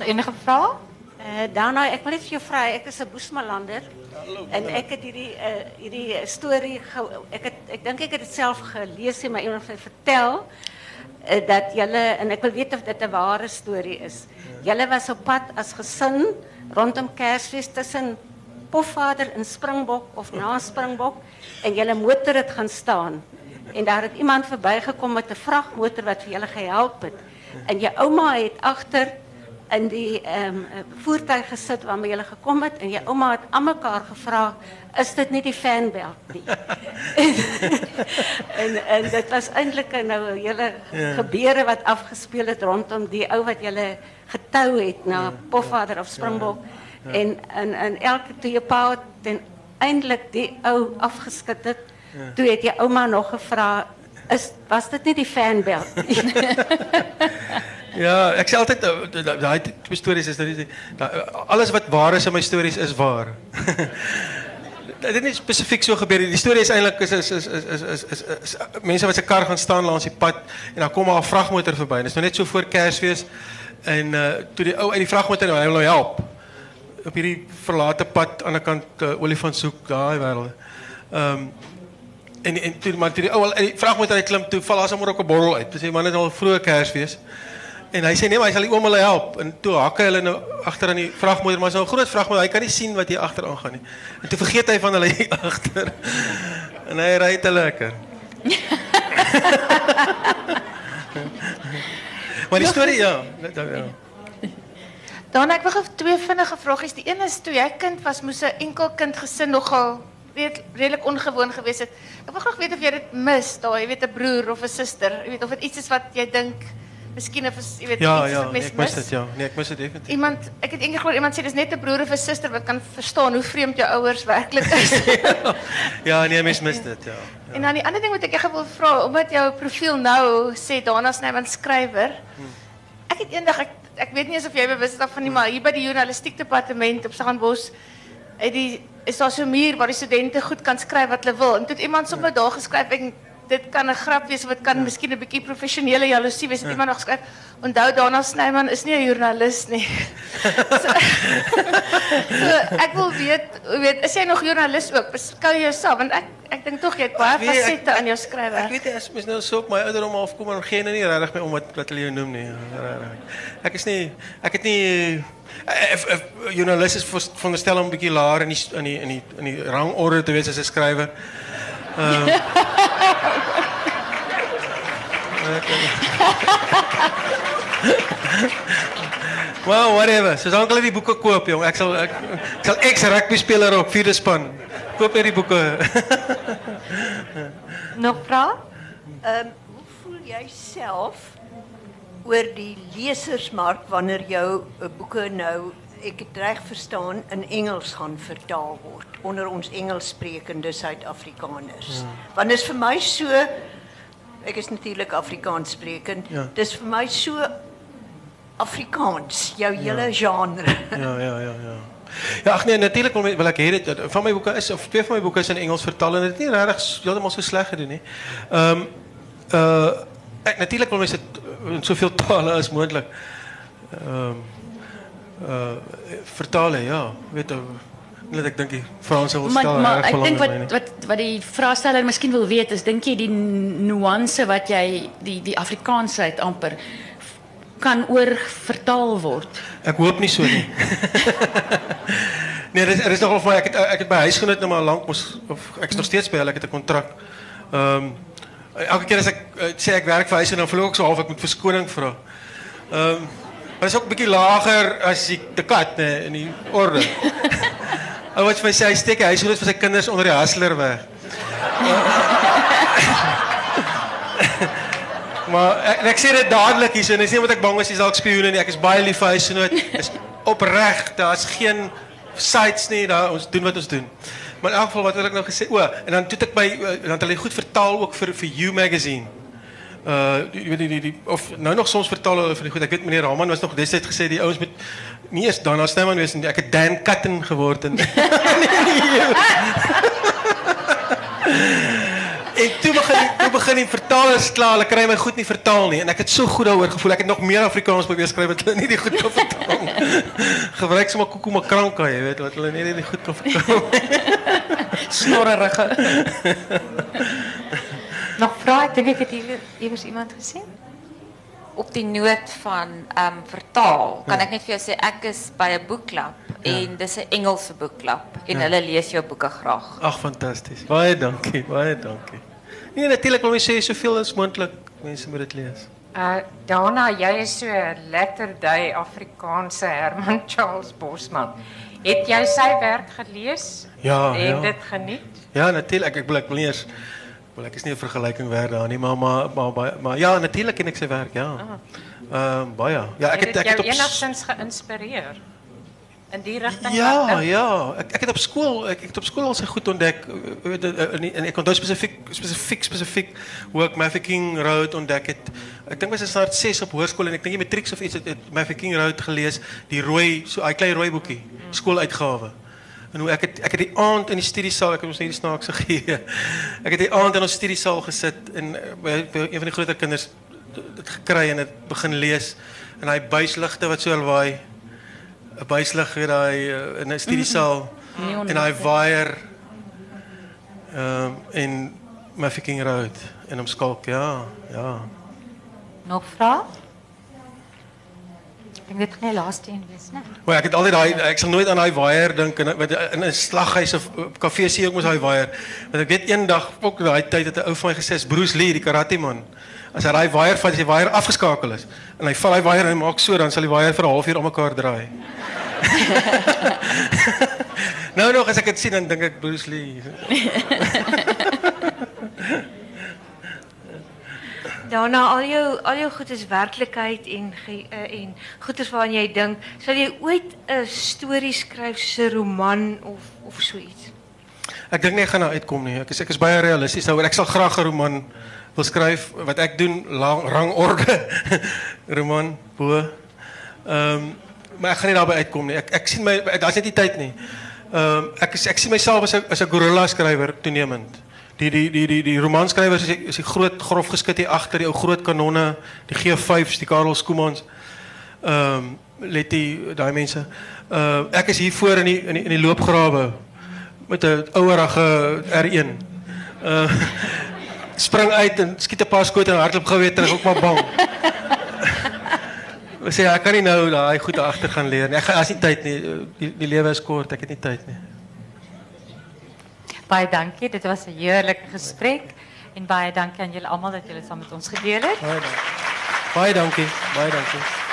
enige vrae? Eh uh, daarna ek wil net vir jou vra, ek is 'n Boesmalander. En ek het hierdie uh, hierdie storie ek het ek dink ek het dit self gelees en my iemand vertel dat julle en ek wil weet of dit 'n ware storie is. Julle was op pad as gesin rondom Kersfees tussen Pofvader in Springbok of na Springbok en julle motor het gaan staan. En daar het iemand verbygekom met 'n vragmotor wat vir julle gehelp het. En jou ouma het agter in die ehm um, voertuig gesit waarmee jy gekom het en jou ouma het aan mekaar gevra is dit nie die fanbelt nie. en en dit was eintlik nou 'n hele gebeure wat afgespeel het rondom die ou wat jy getou het na. Pofvader of Springbok en en en elke toe jou pa eintlik die ou afgeskit het. Ja. Toe het jou ouma nog gevra is was dit nie die fanbelt nie. Ja, sê altyd daai twee stories is dat alles wat waar is in my stories is waar. Dit het nie spesifiek so gebeur nie. Die storie is eintlik is is is is is is, is, is, is wat kar gaan staan langs die pad en dan kom maar 'n verby. Dit is nou net so voor Kersfees en uh toe die ou uit die vragmotor hy wil nou help op hierdie verlate pad aan die kant uh, olifantsoek daai wêreld. Ehm en en toe maar die ou uit die klim toe val daar ook 'n bottel uit. Dis sê man is al vroeë Kersfees. En hy sê nee, maar hy sal die oom hulle help. En toe hakke hulle nou agter aan die vragmotor, maar so 'n groot vragmotor, hy kan nie sien wat hier agter aangaan nie. En toe vergeet hy van hulle hier agter. En hy ry te lekker. maar die storie ja, ja. Dan ek wil twee vinnige vragies. Die een is toe jy kind was, moes 'n enkel kind gesin nogal weet redelik ongewoon geweest het. Ek wil graag weet of jy dit mis, daai, jy weet 'n broer of 'n suster, jy weet of dit iets is wat jy dink Misschien of je weet ja, iets ja, nee, ik mis het ja. Nee, ik mis het definitief. Iemand, ik heb één keer iemand sê dis net 'n broer of 'n suster wat kan verstaan hoe vreemd jou ouers werklik is. ja, nee, mens mis dit ja. ja. En dan die ander ding wat ek ek wil vra, omdat jou profiel nou sê Dana Snyman skrywer. Hmm. Ek het eendag ek ek weet nie eens of jy bewus is daarvan nie, maar hier by die journalistiek departement op het die is daar so 'n muur waar die studente goed kan skryf wat hulle wil. En toe het iemand sommer daar geskryf ek dit kan 'n grap wees dit kan ja. miskien 'n bietjie professionele jaloesie wees. Ja. Iemand nog skryf, onthou Donald Snyman is nie 'n joernalis nie. so, so, ek wil weet, weet, is jy nog joernalis ook? Beskou jy jouself want ek ek dink tog jy het baie fasette aan jou skrywe. Ek weet jy as mens nou so op my ouderdom afkom en geen nie regtig my om wat wat hulle jou noem nie. Ek is nie ek het nie if, if joernalis is veronderstel om 'n bietjie laer in die in die in die in die rangorde te wees as 'n skrywer. Uh, well, whatever. Dan hulle die boeke koop, jong. Ek sal ek, ek sal ex rugby speler op vierde span. Koop hierdie boeke. Nog vra? Ehm, um, hoe voel jy self oor die lesersmark wanneer jou uh, boeke nou ek het reg verstaan in Engels gaan vertaal word onder ons Engelssprekende Suid-Afrikaners. Ja. Want dit is vir my so ek is natuurlik Afrikaans sprekend. Ja. Dis vir my so Afrikaans, jou hele genre. Ja, ja, ja, ja. Ja, ag nee, natuurlik wil, dit van my boeke is of twee van my boeke is in Engels vertaal en dit is nie regtig s- heeltemal so sleg gedoen nie. Ehm uh ek natuurlik wil dit in soveel tale as moontlik ehm uh vertaal hè, ja. Weet jy net ek dink die wil Maar, stel maar erg ek dink in wat wat wat die vraagsteller miskien wil weet is dink jy die nuance wat jy die die Afrikaansheid amper kan oor vertaal word. Ek hoop nie so nie. nee, er is, er is nogal my ek het ek het by huisgenoot nou maar lank mos of ek is nog steeds by hulle, ek het 'n kontrak. Ehm elke keer as ek uh, sê ek werk vir huis en dan verloor ek so half ek moet verskoning vra. Ehm maar dit is ook 'n bietjie lager as die kat nê in die orde. Ou wat vir my sê hy steek die huisgenoot vir sy kinders onder die hustler weg. Maar ek, ek sê dit dadelik hier, so dis nie omdat ek bang is jy's dalk spioene nie. Ek is baie lief vir huisgenoot. Is opreg. Daar's geen sites nie. Daar ons doen wat ons doen. Maar in elk geval wat het ek nou gesê? O, en dan toe ek by eh, dan het hulle goed vertaal ook vir vir You magazine. Uh die, die, die, die, of nou nog soms vertaal hulle vir die goed. Ek weet meneer Raman was nog destyds gesê die ouens moet nie eers Dana Snyman wees nie. Ek het Dan Cutton geword en En toe begin toe begin die vertalers kla, hulle kry my goed nie vertaal nie en ek het so goed daaroor gevoel. Ek het nog meer Afrikaans probeer skryf wat hulle nie die goed kan vertaal nie. Gebruik sommer koekoe makranka, jy weet, wat hulle nie die goed kan vertaal. Snorrerige. Nog vra, ek dink ek het hier iewers iemand gesien. Op die noot van ehm vertaal, kan ek net vir jou sê ek is by 'n boekklub en dis 'n Engelse boekklub en hulle lees jou boeke graag. Ag fantasties. Baie dankie, baie dankie. Nee, natuurlik wil mense sê soveel as moontlik mense moet dit lees. Uh Dana, jy is so 'n letterday Afrikaanse Herman Charles Bosman. Het jy sy werk gelees? Ja, en ja. dit geniet? Ja, natuurlik. Ek wil ek wil nie eers wel ek is nie 'n vergelyking werd daar nie, maar maar maar maar, ja, natuurlik ken ek sy werk, ja. Ehm baie. Ja, ek het ek het op enigstens geïnspireer in die rigting. Ja, ja. Ek ek het op skool ek, ek het op skool al sy goed ontdek. Eh, En, ek onthou spesifiek spesifiek spesifiek hoe ek Mafeking Road ontdek het. Ek dink was dit staat 6 op hoërskool en ek dink jy matrieks of iets het, het Mafeking Road gelees, die rooi so hy klein rooi boekie, skooluitgawe. En hoe ek het ek het die aand in die studiesaal, ek het ons net die snaakse gee. Ek het die aand in ons studiesaal gesit en eh, by, by een van die groter kinders dit gekry en dit begin lees. En hy buisligte wat so lawaai 'n buislig weer daai uh, in 'n studiesaal. En hy waier ehm in Mafeking Road en omskalk ja ja. Nog vra? Ek dink dit gaan die laaste een wees, né? Maar ek het altyd daai ek sal nooit aan daai waier dink in wat in 'n slaghuis of op kafee sien ek mos daai waier want ek weet eendag ook daai tyd het 'n ou van my gesê is Bruce Lee die karate man. As hy daai waier vat as die waier afgeskakel is. En hy val daai waier en hy maak so dan sal die waier vir 'n halfuur om mekaar draai. Nou nog as ek dit sien dan dink ek Bruce Lee Daarna al jou al jou goed is werklikheid en ge, uh, en goeders waaraan jy dink, sal jy ooit 'n storie skryf so roman of of so iets? Ek dink nie ek gaan nou uitkom nie. Ek is ek is baie realisties daaroor. Ek sal graag 'n roman wil skryf wat ek doen lang, rangorde roman bo. Ehm maar ek gaan nie daarby uitkom nie. Ek ek sien my daar's net nie tyd nie. Ehm ek is ek sien myself as 'n as 'n gorilla skrywer toenemend. Die die die die die romanskrywers is die, is die groot grof geskit hier agter die ou groot kanonne, die G5s, die Karel Skoomans. Ehm um, let die daai mense. Uh ek is hier voor in die in die, in die loopgrawe met 'n ouerige R1. Uh spring uit en skiet 'n paar skote en hardloop gou weer terug, ook maar bang. Ek sê ek kan nie nou daai goed agter gaan leer nie. Ek gaan as nie tyd nie. Die, die lewe is kort, ek het nie tyd nie. Baie dankie. Dit was 'n heerlike gesprek en baie dankie aan julle almal dat julle saam met ons gedeel het. Baie dankie. Baie dankie. Baie dankie.